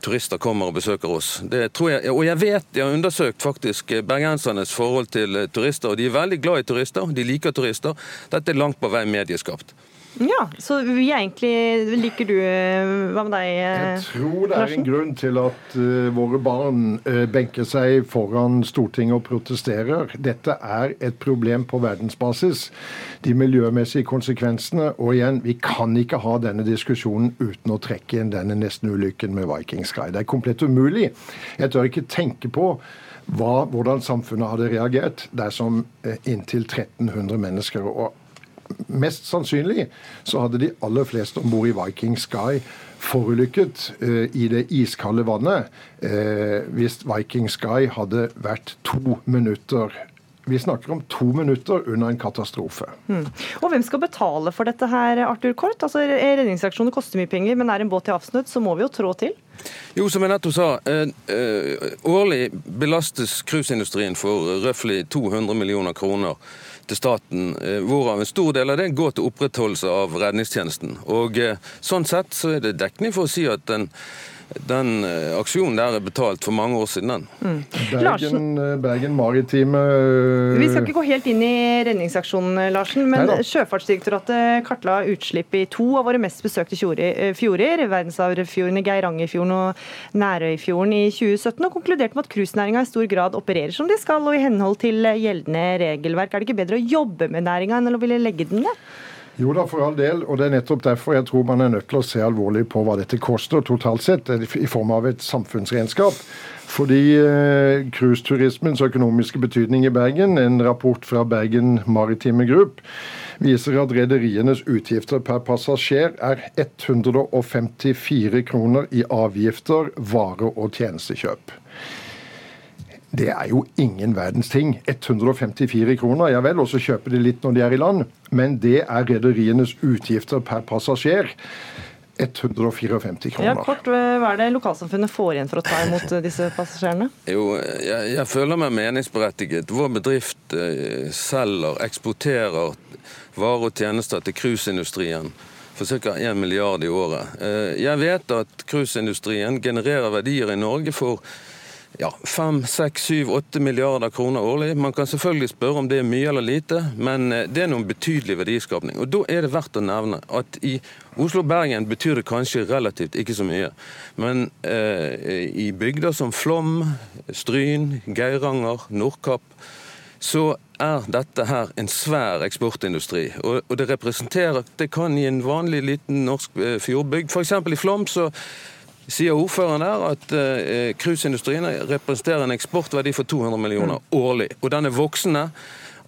turister kommer og besøker oss. Det tror jeg, og jeg vet, jeg har undersøkt faktisk bergensernes forhold til turister, og de er veldig glad i turister. De liker turister. Dette er langt på vei medieskapt. Ja, så vi er egentlig Liker du Hva med deg, Jeg tror det er en grunn til at uh, våre barn uh, benker seg foran Stortinget og protesterer. Dette er et problem på verdensbasis. De miljømessige konsekvensene. Og igjen, vi kan ikke ha denne diskusjonen uten å trekke inn denne nesten-ulykken med Viking Sky. Det er komplett umulig. Jeg tør ikke tenke på hva, hvordan samfunnet hadde reagert dersom uh, inntil 1300 mennesker og mest sannsynlig så hadde de aller fleste om bord i Viking Sky forulykket eh, i det iskalde vannet eh, hvis Viking Sky hadde vært to minutter vi snakker om to minutter under en katastrofe. Mm. Og Hvem skal betale for dette her, Arthur Kort? Altså, Redningsaksjoner koster mye penger, men er en båt i avsnudd, så må vi jo trå til? Jo, som jeg nettopp sa, eh, eh, årlig belastes cruiseindustrien for røftlig 200 millioner kroner til staten, eh, hvorav en stor del av det går til opprettholdelse av redningstjenesten. Og eh, Sånn sett så er det dekning for å si at den den eh, aksjonen der er betalt for mange år siden. den. Mm. Bergen, Bergen, Maritime Vi skal ikke gå helt inn i redningsaksjonen, Larsen. Men Neida. Sjøfartsdirektoratet kartla utslipp i to av våre mest besøkte fjorder. Verdensarvfjorden i Geirangerfjorden og Nærøyfjorden i 2017. Og konkluderte med at cruisenæringa i stor grad opererer som de skal og i henhold til gjeldende regelverk. Er det ikke bedre å jobbe med næringa enn å ville legge den ned? Jo da, for all del. Og det er nettopp derfor jeg tror man er nødt til å se alvorlig på hva dette koster totalt sett, i form av et samfunnsregnskap. Fordi eh, økonomiske betydning i Bergen, en rapport fra Bergen Maritime Group, viser at rederienes utgifter per passasjer er 154 kroner i avgifter, vare- og tjenestekjøp. Det er jo ingen verdens ting. 154 kroner, ja vel, og så kjøper de litt når de er i land. Men det er rederienes utgifter per passasjer. 154 kroner. Ja, kort, Hva er det lokalsamfunnet får igjen for å ta imot eh, disse passasjerene? Jo, jeg, jeg føler meg meningsberettiget. Vår bedrift eh, selger, eksporterer varer og tjenester til cruiseindustrien for ca. 1 milliard i året. Eh, jeg vet at cruiseindustrien genererer verdier i Norge for ja, 5, 6, 7, 8 milliarder kroner årlig. Man kan selvfølgelig spørre om det er mye eller lite, men eh, det er noen betydelig verdiskapning. Og Da er det verdt å nevne at i Oslo-Bergen betyr det kanskje relativt ikke så mye. Men eh, i bygder som Flom, Stryn, Geiranger, Nordkapp, så er dette her en svær eksportindustri. Og, og det representerer Det kan i en vanlig liten norsk eh, fjordbygd, f.eks. i Flom, så sier ordføreren der at eh, cruiseindustrien representerer en eksportverdi for 200 millioner mm. årlig. Og den er voksende.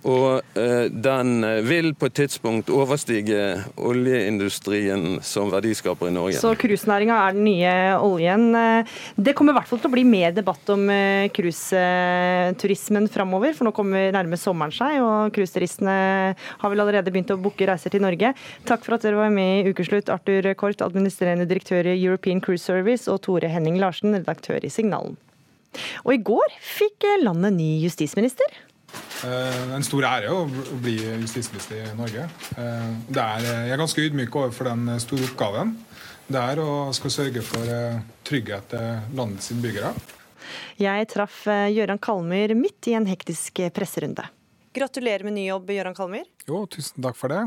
Og eh, den vil på et tidspunkt overstige oljeindustrien som verdiskaper i Norge. Så cruisenæringa er den nye oljen. Det kommer i hvert fall til å bli mer debatt om eh, cruiseturismen framover, for nå kommer nærme sommeren seg, og cruiseturistene har vel allerede begynt å booke reiser til Norge. Takk for at dere var med i Ukeslutt, Arthur Kort, administrerende direktør i European Cruise Service, og Tore Henning Larsen, redaktør i Signalen. Og i går fikk landet ny justisminister. Eh, en stor ære å bli justisminister i Norge. Eh, er, jeg er ganske ydmyk overfor den store oppgaven. Det er å skal sørge for eh, trygghet til landets innbyggere. Jeg traff Gøran Kalmyr midt i en hektisk presserunde. Gratulerer med ny jobb, Gøran Kalmyr. Jo, tusen takk for det.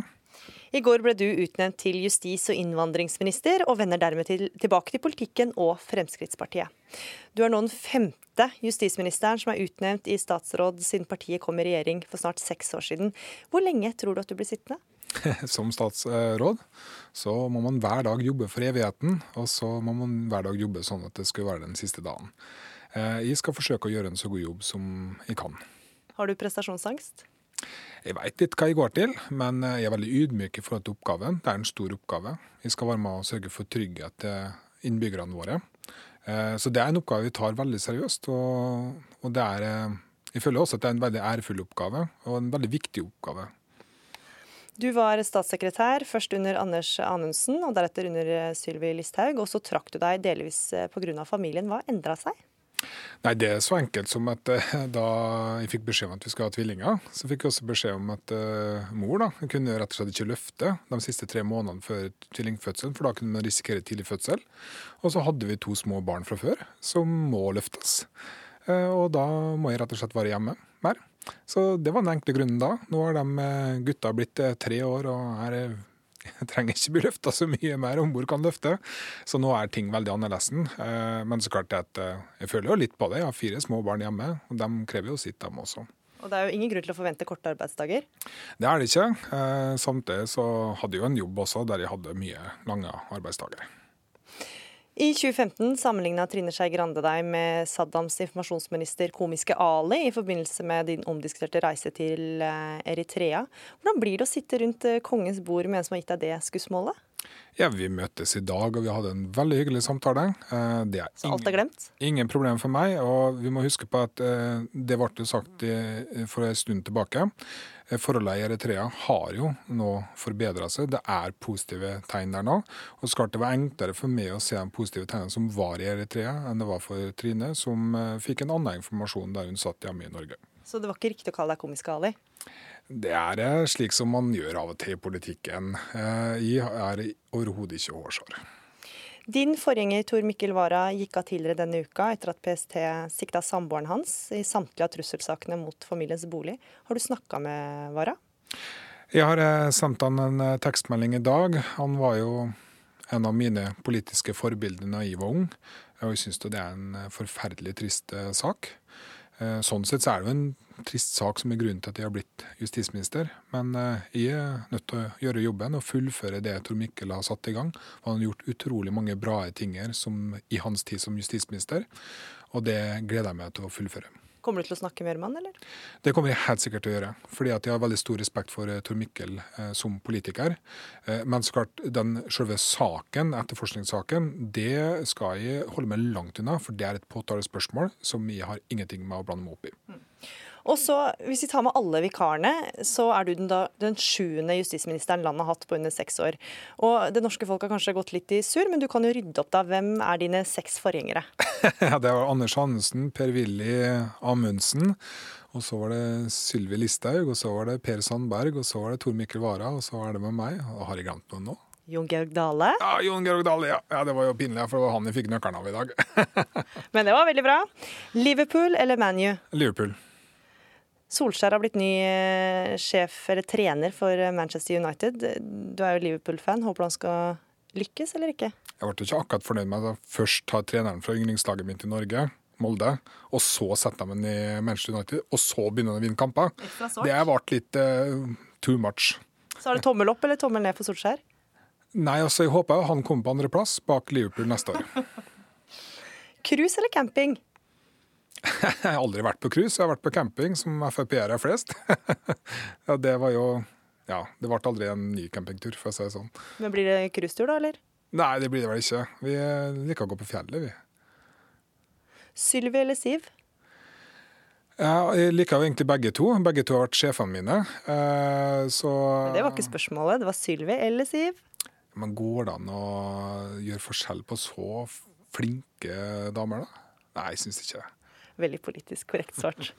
I går ble du utnevnt til justis- og innvandringsminister, og vender dermed til, tilbake til politikken og Fremskrittspartiet. Du er nå den femte justisministeren som er utnevnt i statsråd siden partiet kom i regjering for snart seks år siden. Hvor lenge tror du at du blir sittende? Som statsråd så må man hver dag jobbe for evigheten, og så må man hver dag jobbe sånn at det skal være den siste dagen. Eh, jeg skal forsøke å gjøre en så god jobb som jeg kan. Har du prestasjonsangst? Jeg veit litt hva jeg går til, men jeg er veldig ydmyk i forhold til oppgaven. Det er en stor oppgave. Jeg skal være med og sørge for trygghet til innbyggerne våre. Eh, så det er en oppgave vi tar veldig seriøst. Og, det er, eh, jeg føler også at det er en veldig ærefull oppgave, og en veldig viktig oppgave. Du var statssekretær, først under Anders Anundsen og deretter under Sylvi Listhaug. Og så trakk du deg delvis pga. familien. Hva endra seg? Nei, Det er så enkelt som at eh, da jeg fikk beskjed om at vi skal ha tvillinger, så fikk jeg også beskjed om at uh, mor da, kunne rett og slett ikke løfte de siste tre månedene før tvillingfødselen, for da kunne man risikere tidlig fødsel. Og så hadde vi to små barn fra før som må løftes. Uh, og da må jeg rett og slett være hjemme mer. Så det var den enkle grunnen da. Nå har de gutta blitt tre år og er trenger ikke bli løfta så mye mer om bord kan løfte. Så nå er ting veldig annerledes. Eh, men så klart at eh, jeg føler jo litt på det. Jeg har fire små barn hjemme, og de krever jo sitt, dem også. Og det er jo ingen grunn til å forvente korte arbeidsdager? Det er det ikke. Eh, samtidig så hadde jeg jo en jobb også der jeg hadde mye lange arbeidsdager. I 2015 sammenligna Trine Skei Grande deg med Saddams informasjonsminister komiske Ali i forbindelse med din omdiskuterte reise til Eritrea. Hvordan blir det å sitte rundt kongens bord med en som har gitt deg det skussmålet? Ja, Vi møtes i dag, og vi hadde en veldig hyggelig samtale. Er Så alt er glemt? Ingen problem for meg. Og vi må huske på at det ble sagt for en stund tilbake. Forholdene i Eritrea har jo nå forbedra seg. Det er positive tegn der nå. Og så klart det var enklere for meg å se de positive tegnene som var i Eritrea, enn det var for Trine, som fikk en annen informasjon der hun satt hjemme i Norge. Så det var ikke riktig å kalle deg komisk Ali? Det er slik som man gjør av og til i politikken. Jeg er overhodet ikke hårsår. Din forgjenger Tor Mikkel Wara gikk av tidligere denne uka etter at PST sikta samboeren hans i samtlige av trusselsakene mot familiens bolig. Har du snakka med Wara? Jeg har sendt han en tekstmelding i dag. Han var jo en av mine politiske forbilder da jeg var ung. Og jeg syns det er en forferdelig trist sak. Sånn sett så er det jo en trist sak som er grunnen til at jeg har blitt justisminister. Men jeg er nødt til å gjøre jobben og fullføre det Tor Mikkel har satt i gang. Han har gjort utrolig mange bra ting i hans tid som justisminister, og det gleder jeg meg til å fullføre. Kommer du til å snakke mer med han, eller? Det kommer jeg helt sikkert til å gjøre. Fordi jeg har veldig stor respekt for Tor Mikkel eh, som politiker. Eh, men så klart, den selve saken, etterforskningssaken, det skal jeg holde meg langt unna. For det er et påtalespørsmål som jeg har ingenting med å blande meg opp i. Mm. Og så, Hvis vi tar med alle vikarene, så er du den, da, den sjuende justisministeren landet har hatt på under seks år. Og Det norske folk har kanskje gått litt i surr, men du kan jo rydde opp da. Hvem er dine seks forgjengere? ja, Det var Anders Hansen, Per-Willy Amundsen. Og så var det Sylvi Listhaug, og så var det Per Sandberg, og så var det Tor Mikkel Wara, og så er det med meg. Og har jeg glemt noen nå? Jon Georg Dale? Ja, Jon Georg Dale, ja. ja. Det var jo pinlig, for det var han jeg fikk nøkkelen av i dag. Men det var veldig bra. Liverpool eller ManU? Liverpool. Solskjær har blitt ny sjef, eller trener for Manchester United. Du er jo Liverpool-fan. Håper han skal lykkes, eller ikke? Jeg ble ikke akkurat fornøyd med å først ta treneren fra yndlingslaget mitt i Norge, Molde, og så sette ham i Manchester United, og så begynne å vinne kamper. Det ble litt uh, too much. Så er det tommel opp eller tommel ned for Solskjær? Nei, altså jeg håper han kommer på andreplass bak Liverpool neste år. Cruise eller camping? Jeg har aldri vært på cruise, jeg har vært på camping, som Frp-ere er flest. ja, det var jo Ja, det ble aldri en ny campingtur, for å si det sånn. Men blir det cruisetur, da, eller? Nei, det blir det vel ikke. Vi liker å gå på fjellet, vi. Sylvi eller Siv? Ja, jeg liker jo egentlig begge to. Begge to har vært sjefene mine. Så Men Det var ikke spørsmålet, det var Sylvi eller Siv? Men går det an å gjøre forskjell på så flinke damer, da? Nei, jeg syns ikke det. Veldig politisk korrekt svart.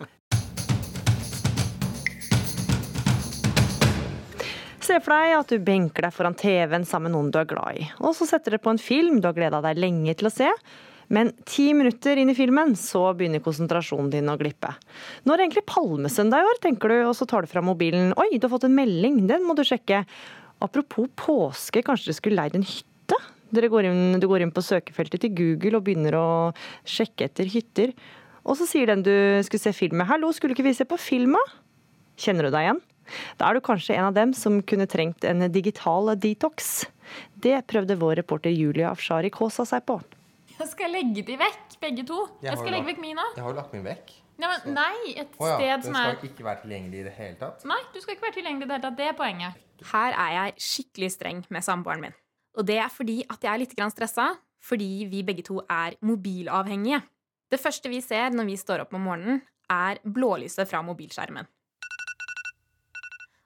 Se for deg at du benker deg foran TV-en sammen med noen du er glad i. Og så setter dere på en film du har gleda deg lenge til å se. Men ti minutter inn i filmen, så begynner konsentrasjonen din å glippe. Nå er det egentlig palmesøndag i år, tenker du, og så tar du fra mobilen. Oi, du har fått en melding, den må du sjekke. Apropos påske, kanskje du skulle leid en hytte? Går inn, du går inn på søkefeltet til Google og begynner å sjekke etter hytter. Og så sier den du skulle se film med, 'hallo, skulle ikke vi se på filma?' Kjenner du deg igjen? Da er du kanskje en av dem som kunne trengt en digital detox. Det prøvde vår reporter Julia Afshari Kaasa seg på. Jeg skal legge de vekk, begge to. Jeg, Jeg skal legge lagt- vekk min òg. Jeg har jo lagt min vekk. Ja, men nei, et oh, ja, sted den skal er ikke være tilgjengelig i det hele tatt. Nei, du skal ikke være tilgjengelig i det hele tatt. Det er poenget. Her er jeg skikkelig streng med samboeren min. Og det er fordi at jeg er litt grann stressa, fordi vi begge to er mobilavhengige. Det første vi ser når vi står opp om morgenen, er blålyset fra mobilskjermen.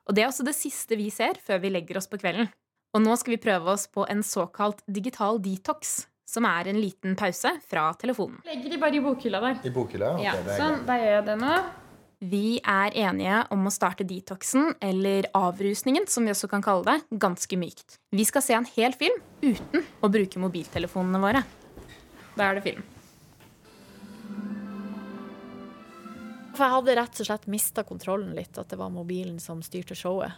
Og det er også det siste vi ser før vi legger oss på kvelden. Og nå skal vi prøve oss på en såkalt digital detox, som er en liten pause fra telefonen. Legger de bare i bokhylla der. I bokhylla? Ja, Ok, det er sånn, da gjør jeg det nå. Vi er enige om å starte detoxen, eller avrusningen, som vi også kan kalle det, ganske mykt. Vi skal se en hel film uten å bruke mobiltelefonene våre. Da er det film. For jeg hadde rett og slett mista kontrollen litt, at det var mobilen som styrte showet.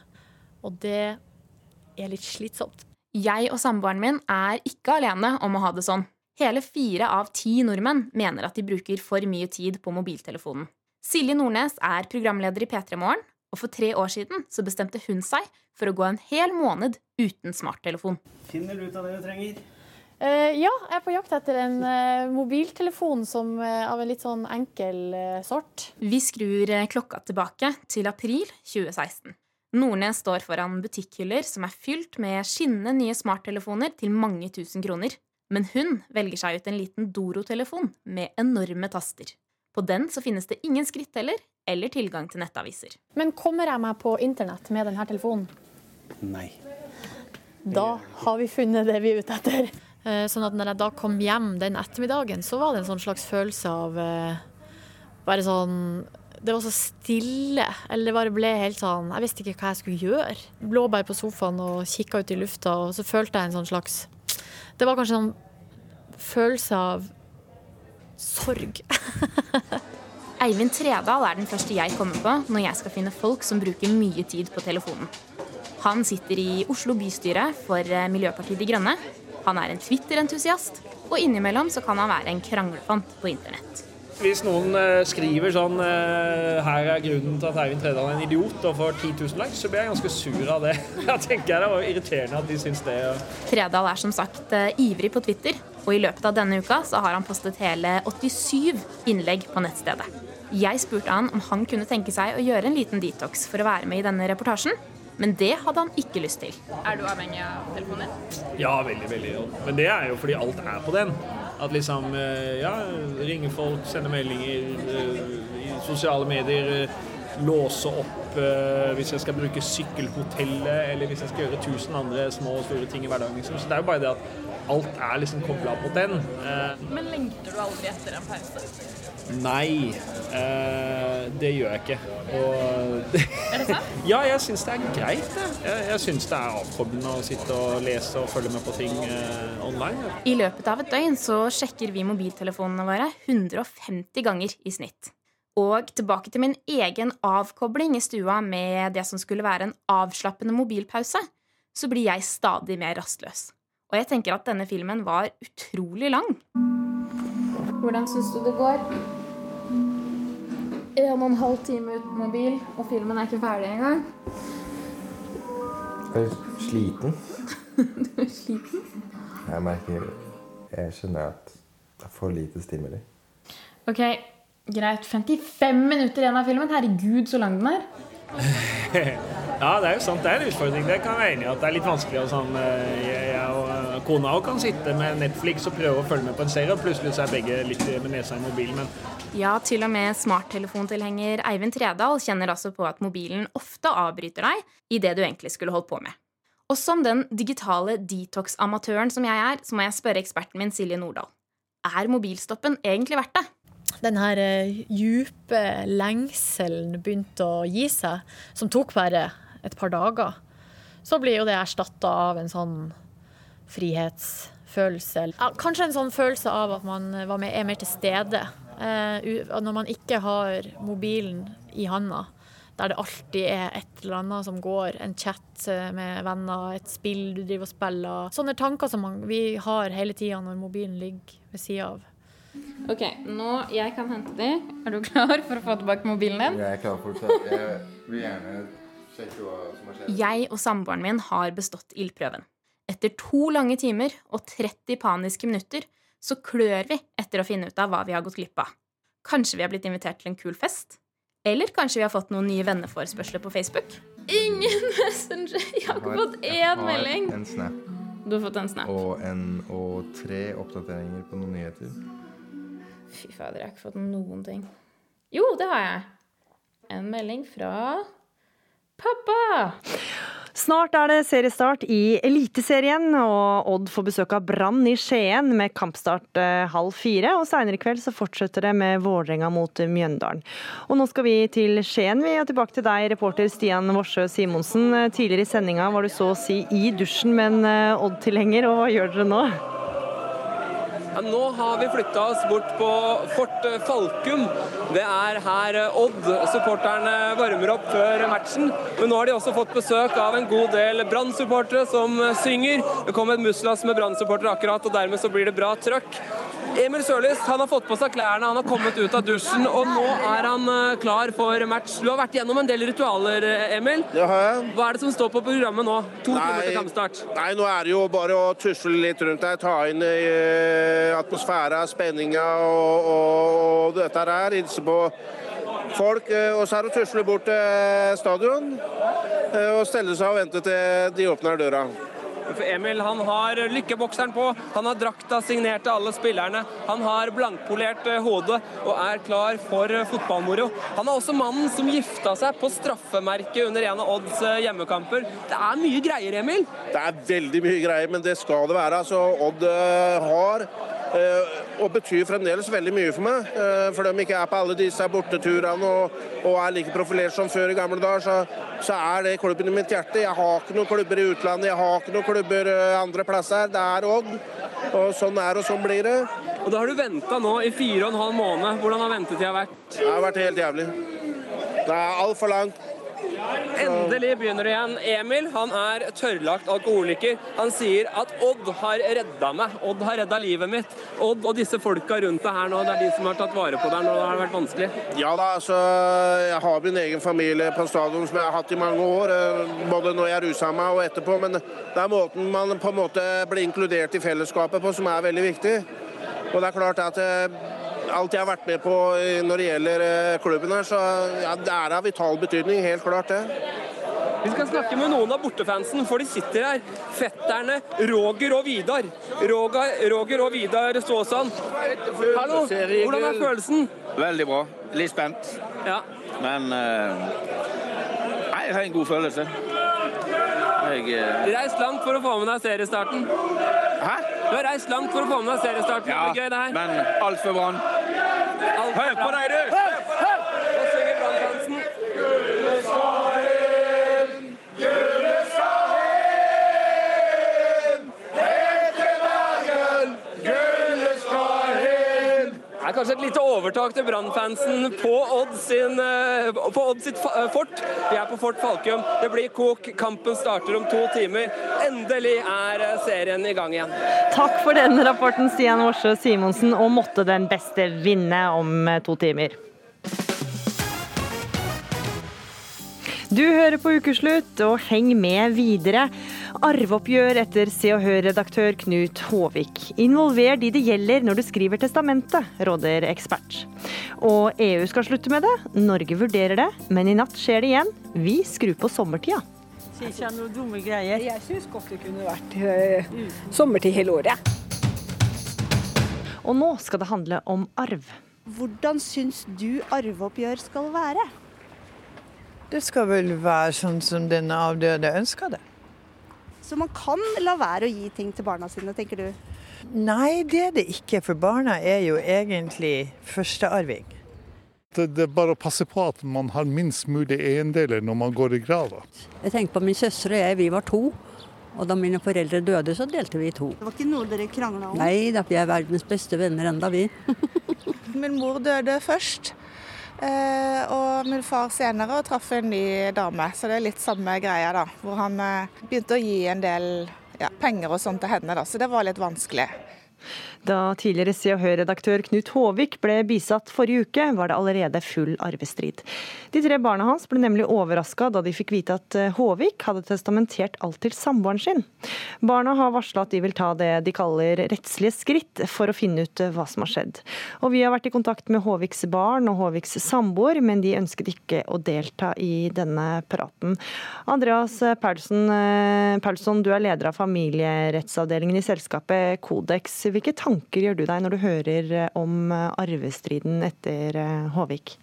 Og det er litt slitsomt. Jeg og samboeren min er ikke alene om å ha det sånn. Hele fire av ti nordmenn mener at de bruker for mye tid på mobiltelefonen. Silje Nordnes er programleder i P3 Morgen, og for tre år siden så bestemte hun seg for å gå en hel måned uten smarttelefon. Finner du ut av det du trenger? Eh, ja, jeg er på jakt etter en uh, mobiltelefon som, uh, av en litt sånn enkel sort. Vi skrur klokka tilbake til april 2016. Nordnes står foran butikkhyller som er fylt med skinnende nye smarttelefoner til mange tusen kroner. Men hun velger seg ut en liten Doro-telefon med enorme taster. På den så finnes det ingen skritteller eller tilgang til nettaviser. Men kommer jeg meg på internett med denne telefonen? Nei. Da har vi funnet det vi er ute etter. Eh, Sånn at når jeg da kom hjem den ettermiddagen, så var det en sånn slags følelse av eh, bare sånn Det var så stille. Eller det bare ble helt sånn Jeg visste ikke hva jeg skulle gjøre. Lå bare på sofaen og kikka ut i lufta, og så følte jeg en sånn slags Det var kanskje en sånn følelse av sorg. Eivind Tredal er den første jeg kommer på når jeg skal finne folk som bruker mye tid på telefonen. Han sitter i Oslo bystyre for eh, Miljøpartiet De Grønne. Han er en Twitter-entusiast, og innimellom så kan han være en kranglefant på internett. Hvis noen eh, skriver sånn eh, Her er grunnen til at Eivind Tredal er en idiot og får 10 000 likes, så blir jeg ganske sur av det. Jeg tenker Det var irriterende at de syns det. Tredal er som sagt eh, ivrig på Twitter, og i løpet av denne uka så har han postet hele 87 innlegg på nettstedet. Jeg spurte han om han kunne tenke seg å gjøre en liten detox for å være med i denne reportasjen, men det hadde han ikke lyst til. Er du avhengig av telefonen? Ja, veldig, veldig. Men det er jo fordi alt er på den. At liksom eh, Ja, ringe folk, sende meldinger eh, i sosiale medier. eh, Låse opp hvis jeg skal bruke sykkelhotellet, eller hvis jeg skal gjøre tusen andre små og store ting i hverdagen. Liksom. Så det er jo bare det at alt er liksom kobla mot den. Men lengter du aldri etter en pause? Nei, eh, det gjør jeg ikke. Og Er det sant? ja, jeg syns det er greit. Jeg, jeg, jeg syns det er avkoblende å sitte og lese og følge med på ting eh, online. I løpet av et døgn så sjekker vi mobiltelefonene våre 150 ganger i snitt. Og tilbake til min egen avkobling i stua med det som skulle være en avslappende mobilpause, så blir jeg stadig mer rastløs. Og jeg tenker at denne filmen var utrolig lang. Hvordan syns du det går? En og en halv time uten mobil, og filmen er ikke ferdig engang. Jeg er sliten. Du er sliten? Jeg merker Jeg skjønner at det er for lite stimuli. Ok, greit. 55 minutter igjen av filmen. Herregud, så lang den er. ja, det er jo sant. Det er en utfordring. Det kan jeg være enig i. At det er litt vanskelig. Og sånn, eh, jeg, jeg og eh, kona òg kan sitte med Netflix og prøve å følge med på en serie, og plutselig så er begge litt med nesa i mobilen. Men Ja, til og med smarttelefontilhenger Eivind Tredal kjenner altså på at mobilen ofte avbryter deg i det du egentlig skulle holdt på med. Og som den digitale detox-amatøren som jeg er, så må jeg spørre eksperten min Silje Nordahl. Er mobilstoppen egentlig verdt det? Den her eh, djupe lengselen begynte å gi seg, som tok bare et par dager. Så blir jo det erstatta av en sånn frihetsfølelse. Kanskje en sånn følelse av at man er mer til stede. Eh, når man ikke har mobilen i handa, der det alltid er et eller annet som går, en chat eh, med venner, et spill du driver og spiller. Sånne tanker som man, vi har hele tida når mobilen ligger ved sida av. Ok, nå jeg kan hente de. Er du klar for å få tilbake mobilen din? Jeg er klar for det. Jeg vil gjerne sjekke hva som har skjedd. Jeg og samboeren min har bestått ildprøven. Etter to lange timer og 30 paniske minutter så klør vi etter å finne ut av hva vi har gått glipp av. Kanskje vi har blitt invitert til en kul fest? Eller kanskje vi har fått noen nye venneforespørsler på Facebook? Ingen Messenger! Jeg har ikke fått én melding. en snap. Du har fått en snap. Og, en, og tre oppdateringer på noen nyheter. Fy fader, jeg har ikke fått noen ting. Jo, det har jeg. En melding fra pappa. Snart er det seriestart i Eliteserien, og Odd får besøk av Brann i Skien med kampstart eh, halv fire. Og seinere i kveld så fortsetter det med Vålerenga mot Mjøndalen. Og nå skal vi til Skien, vi, og tilbake til deg, reporter Stian Worsø Simonsen. Tidligere i sendinga var du så å si i dusjen med en eh, Odd-tilhenger, og hva gjør dere nå? Nå har vi flytta oss bort på Fort Falkum. Det er her Odd-supporterne varmer opp før matchen. Men nå har de også fått besøk av en god del Brann-supportere som synger. Det kom et muslas med Brann-supportere akkurat, og dermed så blir det bra trøkk. Emil Sørlis han har fått på seg klærne, han har kommet ut av dusjen, og nå er han eh, klar for match. Du har vært gjennom en del ritualer, eh, Emil. Det har jeg. Hva er det som står på programmet nå? To Nei. timer til kampstart. Nei, nå er det jo bare å tusle litt rundt der, ta inn eh, atmosfæra, spenninga og, og, og dette her. Hilse på folk. Og så er det å tusle bort til stadion og stelle seg og vente til de åpner døra. Emil han har lykkebokseren på, han har drakta signert til alle spillerne. Han har blankpolert eh, hodet og er klar for eh, fotballmoro. Han er også mannen som gifta seg på straffemerket under en av Odds eh, hjemmekamper. Det er mye greier, Emil. Det er veldig mye greier, men det skal det være. Altså, Odd har og betyr fremdeles veldig mye for meg. for For de ikke er på alle disse borteturene og, og er like profilert som før i gamle dager, så, så er det klubben i mitt hjerte. Jeg har ikke noen klubber i utlandet, jeg har ikke noen klubber eh, andre plasser. Det er Odd. Og sånn er og sånn blir det. Og da har du venta nå i fire og en halv måned. Hvordan har ventetida vært? Det har vært helt jævlig. Det er altfor langt. Endelig begynner det igjen. Emil han er tørrlagt alkoholiker. Han sier at Odd har redda meg. Odd har redda livet mitt. Odd og disse folka rundt deg her nå, det er de som har tatt vare på deg når det har vært vanskelig. Ja da, altså, jeg har min egen familie på stadion som jeg har hatt i mange år. eh, Både når jeg rusa meg og etterpå. Men det er måten man på en måte blir inkludert i fellesskapet på som er veldig viktig. Og det er klart at eh, alt jeg har vært med på eh, når det gjelder eh, klubben her, så ja, det er av vital betydning. Helt klart det. Vi skal snakke med noen av bortefansen, for de sitter her. Fetterne Roger og Vidar. Roger, Roger og Vidar Ståsand. Hallo, hvordan er følelsen? Veldig bra. Litt spent. Ja. Men uh, jeg har en god følelse. Jeg uh... Reist langt for å få med deg seriestarten. Hæ? Du har reist langt for å få med deg seriestarten. Ja, det gøy, det her. men alt for Brann. Hør på deg, du! Kanskje et lite overtak til Brannfansen på eh, på Odd sitt eh, fort. Vi er på Fort Falkum. Det blir kok. Kampen starter om to timer. Endelig er eh, serien i gang igjen. Takk for den rapporten, Stian Worsø Simonsen, og måtte den beste vinne om to timer. Du hører på Ukeslutt, og heng med videre. Arveoppgjør etter Se og Hør-redaktør Knut Håvik. Involver de det gjelder når du skriver testamentet, råder ekspert. Og EU skal slutte med det. Norge vurderer det, men i natt skjer det igjen. Vi skrur på sommertida. Sier ikke noe dumme greier. Jeg syns godt det kunne vært øh, sommertid hele året. Og nå skal det handle om arv. Hvordan syns du arveoppgjør skal være? Det skal vel være sånn som den avdøde ønsker det. Så man kan la være å gi ting til barna sine, tenker du? Nei, det er det ikke, for barna er jo egentlig førstearving. Det, det er bare å passe på at man har minst mulig eiendeler når man går i grava. Jeg tenker på min søster og jeg, vi var to. Og da mine foreldre døde, så delte vi i to. Det var ikke noe dere krangla om? Nei da, vi er verdens beste venner enda, vi. Min mor døde først, og min far senere og traff en ny dame. Så det er litt samme greia, da. Hvor han eh, begynte å gi en del ja, penger og sånt til henne, da. Så det var litt vanskelig. Da tidligere Se og Hør-redaktør Knut Håvik ble bisatt forrige uke, var det allerede full arvestrid. De tre barna hans ble nemlig overraska da de fikk vite at eh, Håvik hadde testamentert alt til samboeren sin. Barna har varsla at de vil ta det de kaller rettslige skritt for å finne ut eh, hva som har skjedd. Og vi har vært i kontakt med Håviks barn og Håviks samboer, men de ønsket ikke å delta i denne praten. Andreas Paulsen, eh, du er leder av familierettsavdelingen i selskapet Codex. Hvilke tanker gjør du deg når du hører eh, om arvestriden etter eh, Håvik?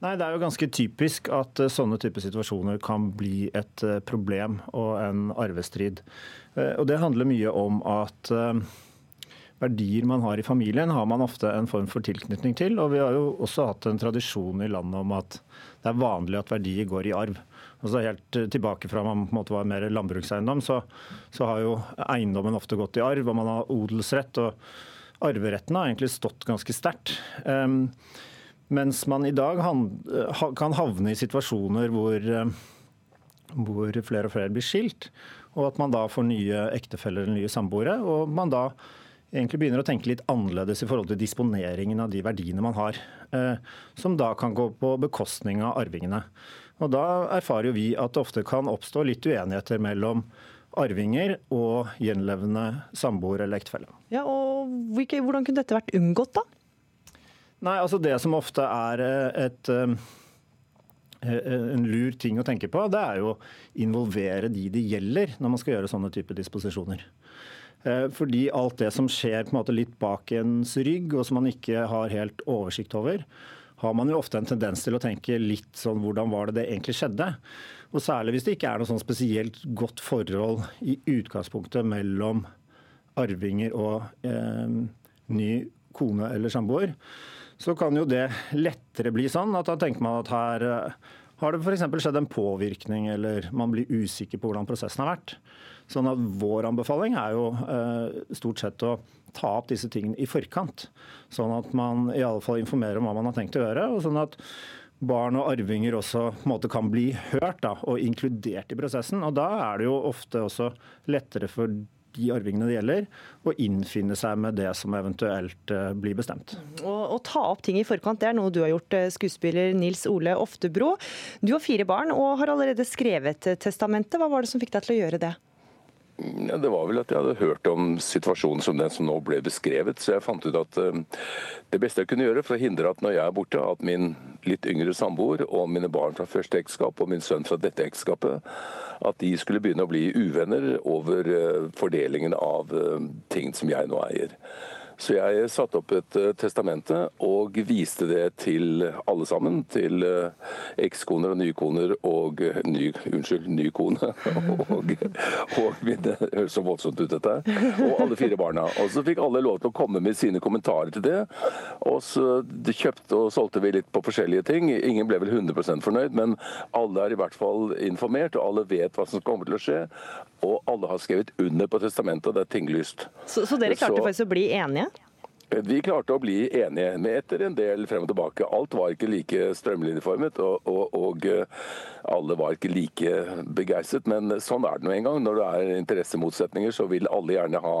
Nei, Det er jo ganske typisk at eh, sånne typer situasjoner kan bli et eh, problem og en arvestrid. Eh, og Det handler mye om at verdier man har i familien, har man ofte en form for tilknytning til. Og vi har jo også hatt en tradisjon i landet om at det er vanlig at verdier går i arv. Altså Helt tilbake fra man på en måte var mer landbrukseiendom, så, så har jo eiendommen ofte gått i arv, og man har odelsrett. og Arveretten har egentlig stått ganske sterkt. Um, mens man i dag kan havne i situasjoner hvor, eh, hvor flere og flere blir skilt, og at man da får nye ektefeller eller nye samboere. Og man da egentlig begynner å tenke litt annerledes i forhold til disponeringen av de verdiene man har. Eh, som da kan gå på bekostning av arvingene. Og da erfarer jo vi at det ofte kan oppstå litt uenigheter mellom arvinger og gjenlevende samboer eller ektefelle. Ja, og Hvordan kunne dette vært unngått, da? Nei, altså Det som ofte er eh, et, eh, eh, en lur ting å tenke på, det er jo å involvere de det gjelder når man skal gjøre sånne type disposisjoner. Fordi alt det som skjer på en måte litt bak ens rygg, og som man ikke har helt oversikt over, har man jo ofte en tendens til å tenke litt sånn hvordan var det det egentlig skjedde? Og særlig hvis det ikke er noe sånn spesielt godt forhold i utgangspunktet mellom arvinger og eh, ny kone eller samboer så kan jo det lettere bli sånn at da tenker man at her eh, har det f.eks. skjedd en påvirkning, eller man blir usikker på hvordan prosessen har vært. Sånn at Vår anbefaling er jo eh, stort sett å ta opp disse tingene i forkant. Sånn at man i alle fall informerer om hva man har tenkt å gjøre. og sånn at barn og arvinger også på en måte kan bli hørt da, og inkludert i prosessen. Og Da er det jo ofte også lettere for de arvingene det gjelder, og innfinne seg med det som eventuelt eh, blir bestemt. Å ta opp ting i forkant, det er noe du har gjort, eh, skuespiller Nils Ole Oftebro. Du har fire barn og har allerede skrevet testamentet. Hva var det som fikk deg til å gjøre det? Ja, det var vel at jeg hadde hørt om situasjonen som den som nå ble beskrevet. Så jeg fant ut at uh, det beste jeg kunne gjøre for å hindre at når jeg er borte, at min litt yngre samboer og mine barn fra første ekteskap og min sønn fra dette ekteskapet, at de skulle begynne å bli uvenner over uh, fordelingen av uh, ting som jeg nå eier. Så jeg satte opp et uh, testamente og viste det til alle sammen. Til uh, ekskoner og nykoner og uh, ny, Unnskyld, ny kone. og, og mine Høres så voldsomt ut, dette Og alle fire barna. Og så fikk alle lov til å komme med sine kommentarer til det. Og så kjøpte og solgte vi litt på forskjellige ting. Ingen ble vel 100% fornøyd, men alle er i hvert fall informert, og alle vet hva som kommer til å skje. Og alle har skrevet under på testamentet, og det er tinglyst. Så, så dere klarte så, faktisk å bli enige? Vi klarte å bli enige med etter en del frem og tilbake. Alt var ikke like strømlinjeformet, og, og, og eh, alle var ikke like begeistret. Men sånn er det nå en gang. Når det er interessemotsetninger, så vil alle gjerne ha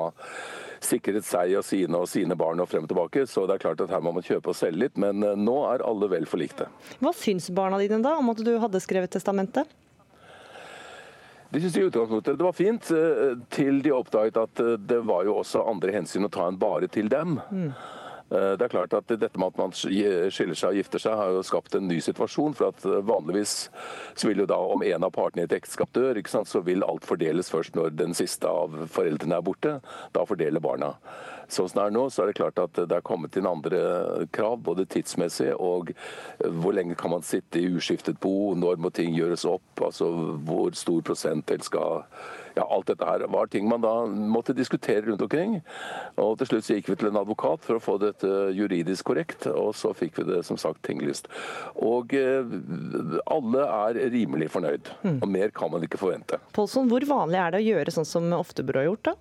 sikret seg og sine og sine barn og frem og tilbake. Så det er klart at her må man kjøpe og selge litt, men eh, nå er alle vel forlikte. Hva syns barna dine da om at du hadde skrevet testamentet? De syntes i utgangspunktet det var fint, eh, til de oppdaget at eh, det var jo også andre hensyn å ta enn bare til dem. Mm. Eh, det er klart at Dette med at man skiller seg og gifter seg, har jo skapt en ny situasjon. for at Vanligvis så vil jo da om en av partene i et ekteskap dør, så vil alt fordeles først når den siste av foreldrene er borte. Da fordeler barna. Sånn som det er nå, så er det klart at det er kommet inn andre krav, både tidsmessig og hvor lenge kan man sitte i uskiftet bo, når må ting gjøres opp, altså hvor stor prosentdel skal ja, Alt dette her var ting man da måtte diskutere rundt omkring. Og Til slutt så gikk vi til en advokat for å få dette juridisk korrekt, og så fikk vi det som sagt tinglyst. Og eh, alle er rimelig fornøyd, mm. og mer kan man ikke forvente. Polson, hvor vanlig er det å gjøre sånn som Oftebro har gjort, da?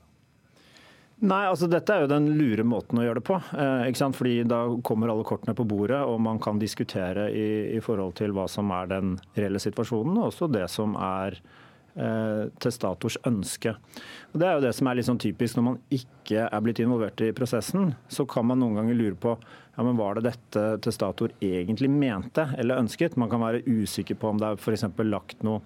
Nei, altså Dette er jo den lure måten å gjøre det på. Eh, ikke sant? Fordi Da kommer alle kortene på bordet, og man kan diskutere i, i forhold til hva som er den reelle situasjonen, og også det som er eh, testators ønske. Og Det er jo det som er litt sånn typisk når man ikke er blitt involvert i prosessen. Så kan man noen ganger lure på ja, men var det dette testator egentlig mente eller ønsket. Man kan være usikker på om det er f.eks. lagt noe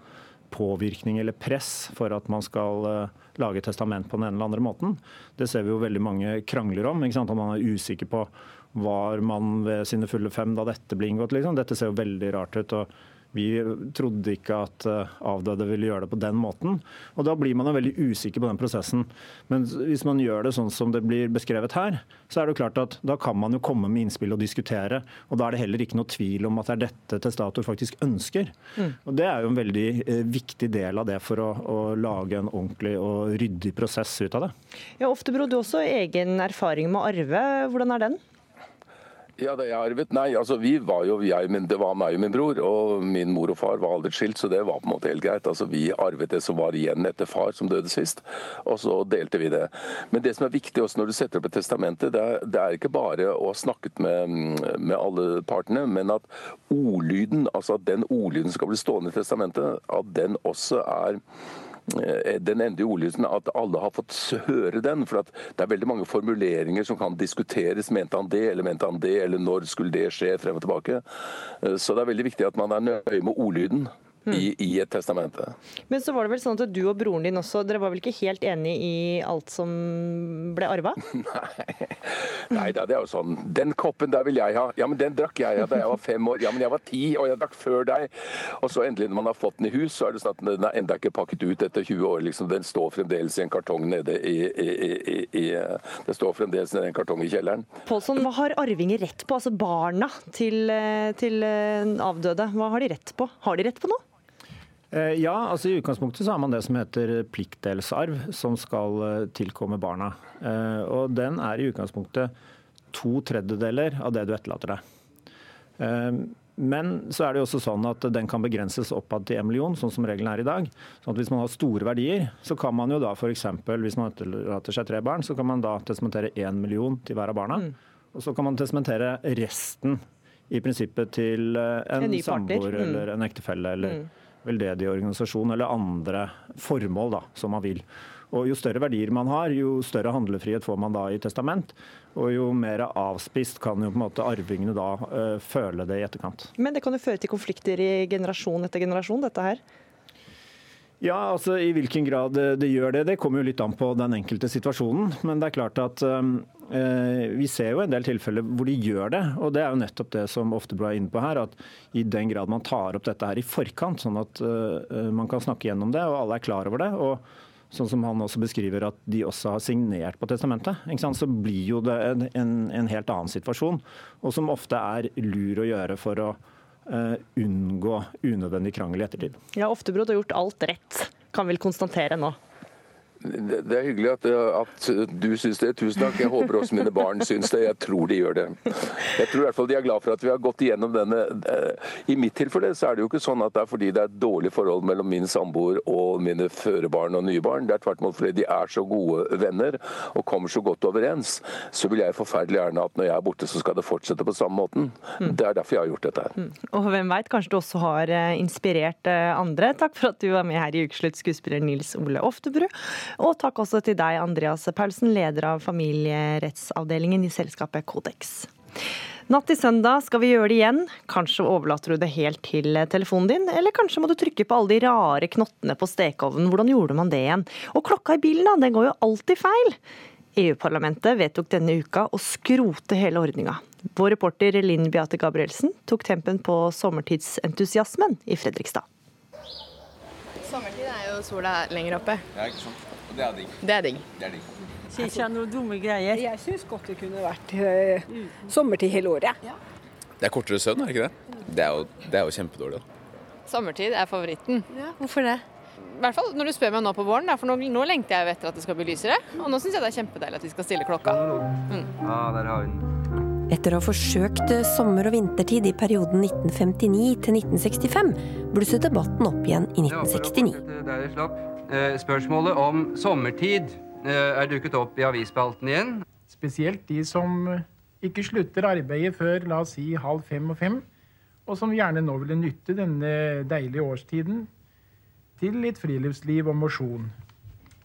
påvirkning eller press for at man skal uh, lage testament på den ene eller andre måten. Det ser vi jo veldig mange krangler om. ikke sant? Om man er usikker på var man ved sine fulle fem da dette ble inngått. Liksom. Dette ser jo veldig rart ut. og Vi trodde ikke at eh, avdøde ville gjøre det på den måten. Og da blir man jo veldig usikker på den prosessen. Men hvis man gjør det sånn som det blir beskrevet her, så er det jo klart at da kan man jo komme med innspill og diskutere. Og da er det heller ikke noe tvil om at det er dette testator faktisk ønsker. Mm. Og det er jo en veldig eh, viktig del av det for å, å lage en ordentlig og ryddig prosess ut av det. Ja, Oftebro, du har også egen erfaring med arve. Hvordan er den? Ja, det jeg arvet? Nei, altså vi var jo, jeg, men det var meg og min bror, og min mor og far var aldri skilt, så det var på en måte helt greit. Altså Vi arvet det som var igjen etter far, som døde sist, og så delte vi det. Men det som er viktig også når du setter opp et testamente, det er, det er ikke bare å ha snakket med, med alle partene, men at ordlyden, altså at den ordlyden som skal bli stående i testamentet, at den også er den endelige ordlyden, at alle har fått høre den. For det er veldig mange formuleringer som kan diskuteres. Mente han det, eller mente han det, eller når skulle det skje, frem og tilbake. Eh, Så det er veldig viktig at man er nøye med ordlyden. I, I et testamente. Men så var det vel sånn at du og broren din også, dere var vel ikke helt enige i alt som ble arva? Nei da, det er jo sånn. Den koppen der vil jeg ha. Ja, men den drakk jeg da jeg var fem år. Ja, men jeg var ti, og jeg drakk før deg. Og så endelig når man har fått den i hus, så er det sånn at den er enda ikke pakket ut etter 20 år. liksom. Den står fremdeles i en kartong nede i, i, i, i Det står fremdeles nede i en kartong i kjelleren. Pålsson, hva har arvinger rett på? Altså barna til, eh, til eh, avdøde. Hva har de rett på? Har de rett på noe? Eh, Ja, altså I utgangspunktet så har man det som heter pliktdelsarv, som skal eh, tilkomme barna. Eh, Og Den er i utgangspunktet to tredjedeler av det du etterlater deg. Men så er det jo også sånn at den kan begrenses oppad til 1 million, sånn som regelen er i dag. Sånn at Hvis man har store verdier, så kan man jo da f.eks. hvis man etterlater seg tre barn, så kan man da testamentere 1 million til hver av barna. Og så kan man testamentere resten i prinsippet til en, En samboer Mm. eller en ektefelle eller Mm. Veldedig organisasjon eller andre formål da, som man vil. Og Jo større verdier man har, jo større handlefrihet får man da i testament. Og jo mer avspist kan jo på en måte arvingene da uh, føle det i etterkant. Men det kan jo føre til konflikter i generasjon etter generasjon, dette her. Ja, altså I hvilken grad det, det gjør det, det kommer jo litt an på den enkelte situasjonen. Men det er klart at eh, vi ser jo en del tilfeller hvor de gjør det. Og det er jo nettopp det som Oftebro er inne på her. At i den grad man tar opp dette her i forkant, sånn at eh, man kan snakke gjennom det, og alle er klar over det. og Sånn som han også beskriver at de også har signert på testamentet. Så blir jo det en, en, en helt annen situasjon, og som ofte er lur å gjøre for å eh, unngå unødvendig krangel i ettertid. Ja, Oftebro, har gjort alt rett, kan vel konstatere nå. Det er hyggelig at, at du syns det. Tusen takk. Jeg håper også mine barn syns det. Jeg tror de gjør det. Jeg tror i hvert fall de er glad for at vi har gått igjennom denne. eh, I mitt tilfelle så er det jo ikke sånn at det er fordi det er et dårlig forhold mellom min samboer og mine førebarn og nye barn. Det er tvert imot fordi de er så gode venner og kommer så godt overens. Så vil jeg forferdelig gjerne at når jeg er borte, så skal det fortsette på samme måten. Det er derfor jeg har gjort dette her. Og hvem veit, kanskje du også har eh, inspirert eh, andre. Takk for at du var med her i Ukeslutt, skuespiller Nils Ole Oftebru. Og takk også til deg, Andreas Paulsen, leder av familierettsavdelingen i selskapet Kodeks. Natt til søndag skal vi gjøre det igjen. Kanskje overlater du det helt til telefonen din, eller kanskje må du trykke på alle de rare knottene på stekeovnen. Hvordan gjorde man det igjen? Og klokka i bilen, da, den går jo alltid feil. EU-parlamentet vedtok denne uka å skrote hele ordninga. Vår reporter Linn Beate Gabrielsen tok tempen på sommertidsentusiasmen i Fredrikstad. Sommertid er jo sola lenger oppe. Ja, ikke sant. Det er digg. Det er digg. Det er digg. Sier ikke noen dumme greier. Jeg syns godt det kunne vært uh, sommertid hele året. Det er kortere søvn, er det ikke det? Det er jo, det er jo kjempedårlig. da. Sommertid er favoritten. Hvorfor det? I hvert fall når du spør meg nå på våren, da, for nå, nå lengter jeg etter at det skal bli lysere. Og nå syns jeg det er kjempedeilig at vi skal stille klokka. Mm. Ja, der har vi den. Etter å ha forsøkt sommer- og vintertid i perioden 1959 til 1965, blusset debatten opp igjen i 1969. Eh, Spørsmålet om sommertid eh, er dukket opp i avisspalten igjen. Spesielt de som ikke slutter arbeidet før la oss si halv fem og fem, og som gjerne nå ville nytte denne deilige årstiden til litt friluftsliv og mosjon.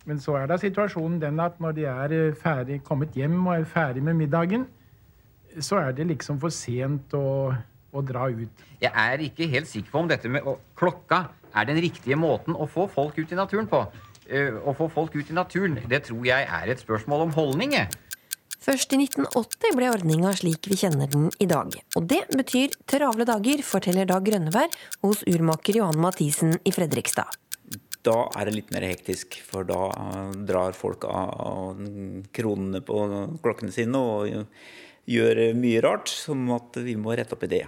Men så er da situasjonen den at når de er eh, ferdig, kommet hjem og er ferdig med middagen, så er det liksom for sent å, å dra ut. Jeg er ikke helt sikker på om dette med å, klokka er den riktige måten å få folk ut i naturen på. Eh, å få folk ut i naturen, det tror jeg er et spørsmål om holdning. Først i 1980 ble ordninga slik vi kjenner den i dag. Og det betyr travle dager, forteller Dag Grønnevær hos urmaker Johan Mathisen i Fredrikstad. Da er det litt mer hektisk, for da drar folk av kronene på klokkene sine og gjør mye rart, som at vi må rette opp i det.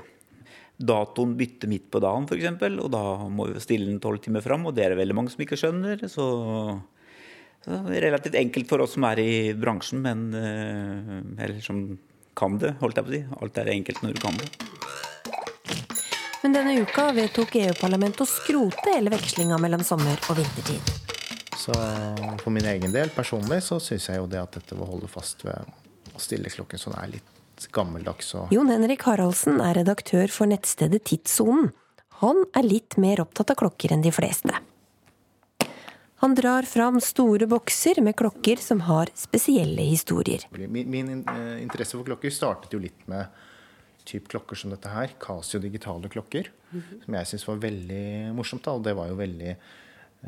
Datoen bytter midt på dagen, f.eks., og da må vi stille den tolv timer fram. Og det er det veldig mange som ikke skjønner. så det er relativt enkelt for oss som er i bransjen, men eh, eller som kan det, holdt jeg på å si. Alt er enkelt når du kan det. Men denne uka vedtok EU-parlamentet å skrote hele vekslinga mellom sommer og vintertid. Så for min egen del personlig så syns jeg jo det at dette å holde fast ved å stille klokken sånn er litt gammeldags og Jon Henrik Haraldsen er redaktør for nettstedet Tidssonen. Han er litt mer opptatt av klokker enn de fleste. Han drar fram store bokser med klokker som har spesielle historier. Min, min uh, interesse for klokker startet jo litt med typ klokker som dette her. Casio digitale klokker. Mm -hmm. Som jeg syntes var veldig morsomt. Da. Og det var jo veldig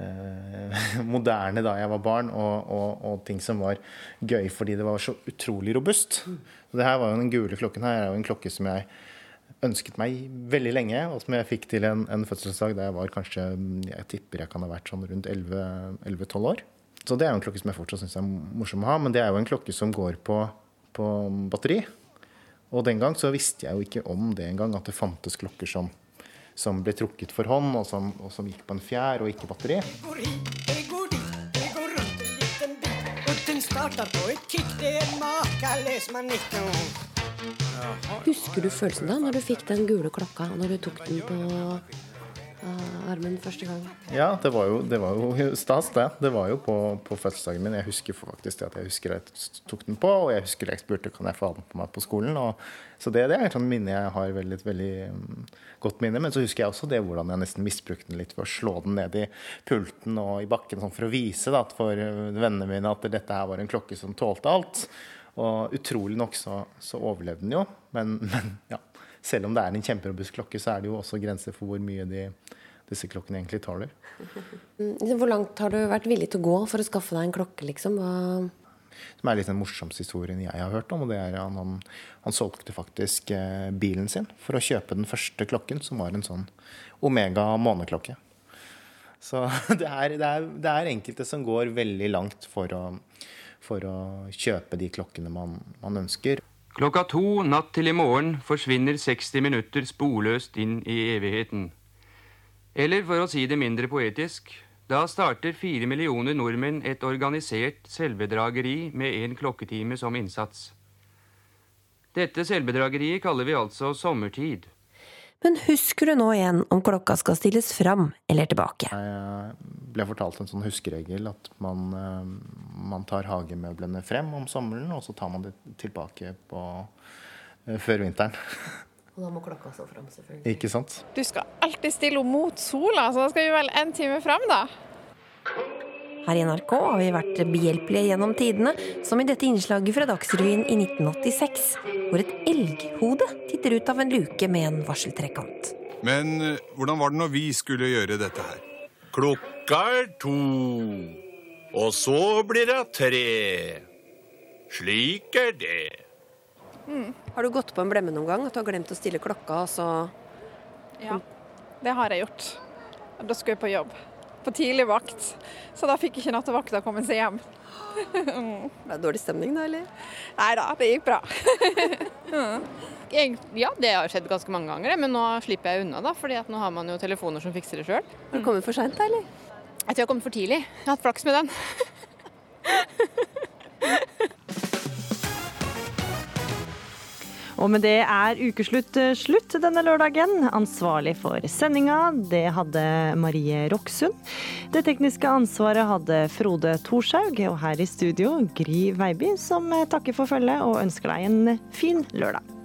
uh, moderne da jeg var barn, og, og, og, ting som var gøy fordi det var så utrolig robust. Så det her var jo Den gule klokken her er jo en klokke som jeg ønsket meg veldig lenge, og som jeg fikk til en, en fødselsdag da jeg var kanskje Jeg tipper jeg kan ha vært sånn rundt 11-12 år. Så det er jo en klokke som jeg fortsatt syns er morsom å ha, men det er jo en klokke som går på, på, batteri. Og den gang så visste jeg jo ikke om det engang, at det fantes klokker som, som ble trukket for hånd, og som, og som, gikk på en fjær og ikke batteri. Den starter på et kick, det er makeløs manikken. Husker du følelsen da når du fikk den gule klokka, når du tok den på armen første gang? Ja, det var jo, det var jo stas, det. Det var jo på, på, fødselsdagen min. Jeg husker faktisk at jeg husker jeg tok den på, og jeg husker jeg spurte kan jeg få den på meg på skolen. Og, så det, det, er et sånt minne jeg har veldig, veldig um, godt minne. Men så husker jeg også det hvordan jeg nesten misbrukte den litt ved å slå den ned i pulten og i bakken sånn for å vise da, for vennene mine at dette her var en klokke som tålte alt. Og utrolig nok så, så overlevde den jo. Men, men ja, selv om det er en kjemperobust klokke, så er det jo også grenser for hvor mye de, disse klokkene egentlig tåler. Hvor langt har du vært villig til å gå for å skaffe deg en klokke, liksom? Hva som er litt den morsomste historien jeg har hørt om. og det er at han, han solgte faktisk eh, bilen sin for å kjøpe den første klokken, som var en sånn Omega måneklokke. Så det er, det, er, det er, enkelte som går veldig langt for å, for å kjøpe de klokkene man, man ønsker. Klokka to natt til i morgen forsvinner 60 minutter sporløst inn i evigheten. Eller for å si det mindre poetisk, da starter fire millioner nordmenn et organisert selvbedrageri med én klokketime som innsats. Dette selvbedrageriet kaller vi altså sommertid. Men husker du nå igjen om klokka skal stilles fram eller tilbake? Jeg ble fortalt en sånn huskeregel at man, eh, man tar hagemøblene frem om sommeren, og så tar man det tilbake på, eh, før vinteren. Og da må klokka stå fram, selvfølgelig. Ikke sant? Du skal alltid stille henne mot sola, så da skal vi vel en time fram, da. Her i NRK har vi vært behjelpelige gjennom tidene, som i dette innslaget fra Dagsrevyen i 1986, hvor et elghode titter ut av en luke med en varseltrekant. Men eh, hvordan var det når vi skulle gjøre dette her? Klokka er to, og så blir det tre. Slik er det. Mm. Har du gått på en blemme noen gang? At du har glemt å stille klokka, og så Ja, det har jeg gjort. Da skulle jeg på jobb på tidlig vakt, så da fikk ikke nattevakta komme seg hjem. Det er dårlig stemning da, eller? Nei da, det gikk bra. ja, det har skjedd ganske mange ganger, men nå slipper jeg unna, da, fordi nå har man jo telefoner som fikser det sjøl. Har du kommet for seint, da, eller? Jeg tror jeg har kommet for tidlig. Jeg har hatt flaks med den. Og med det er ukeslutt eh, slutt denne lørdagen. Ansvarlig for sendinga, det hadde Marie Roksund. Det tekniske ansvaret hadde Frode Thorshaug, og her i studio Gry Veiby, som takker for følget og ønsker deg en fin lørdag.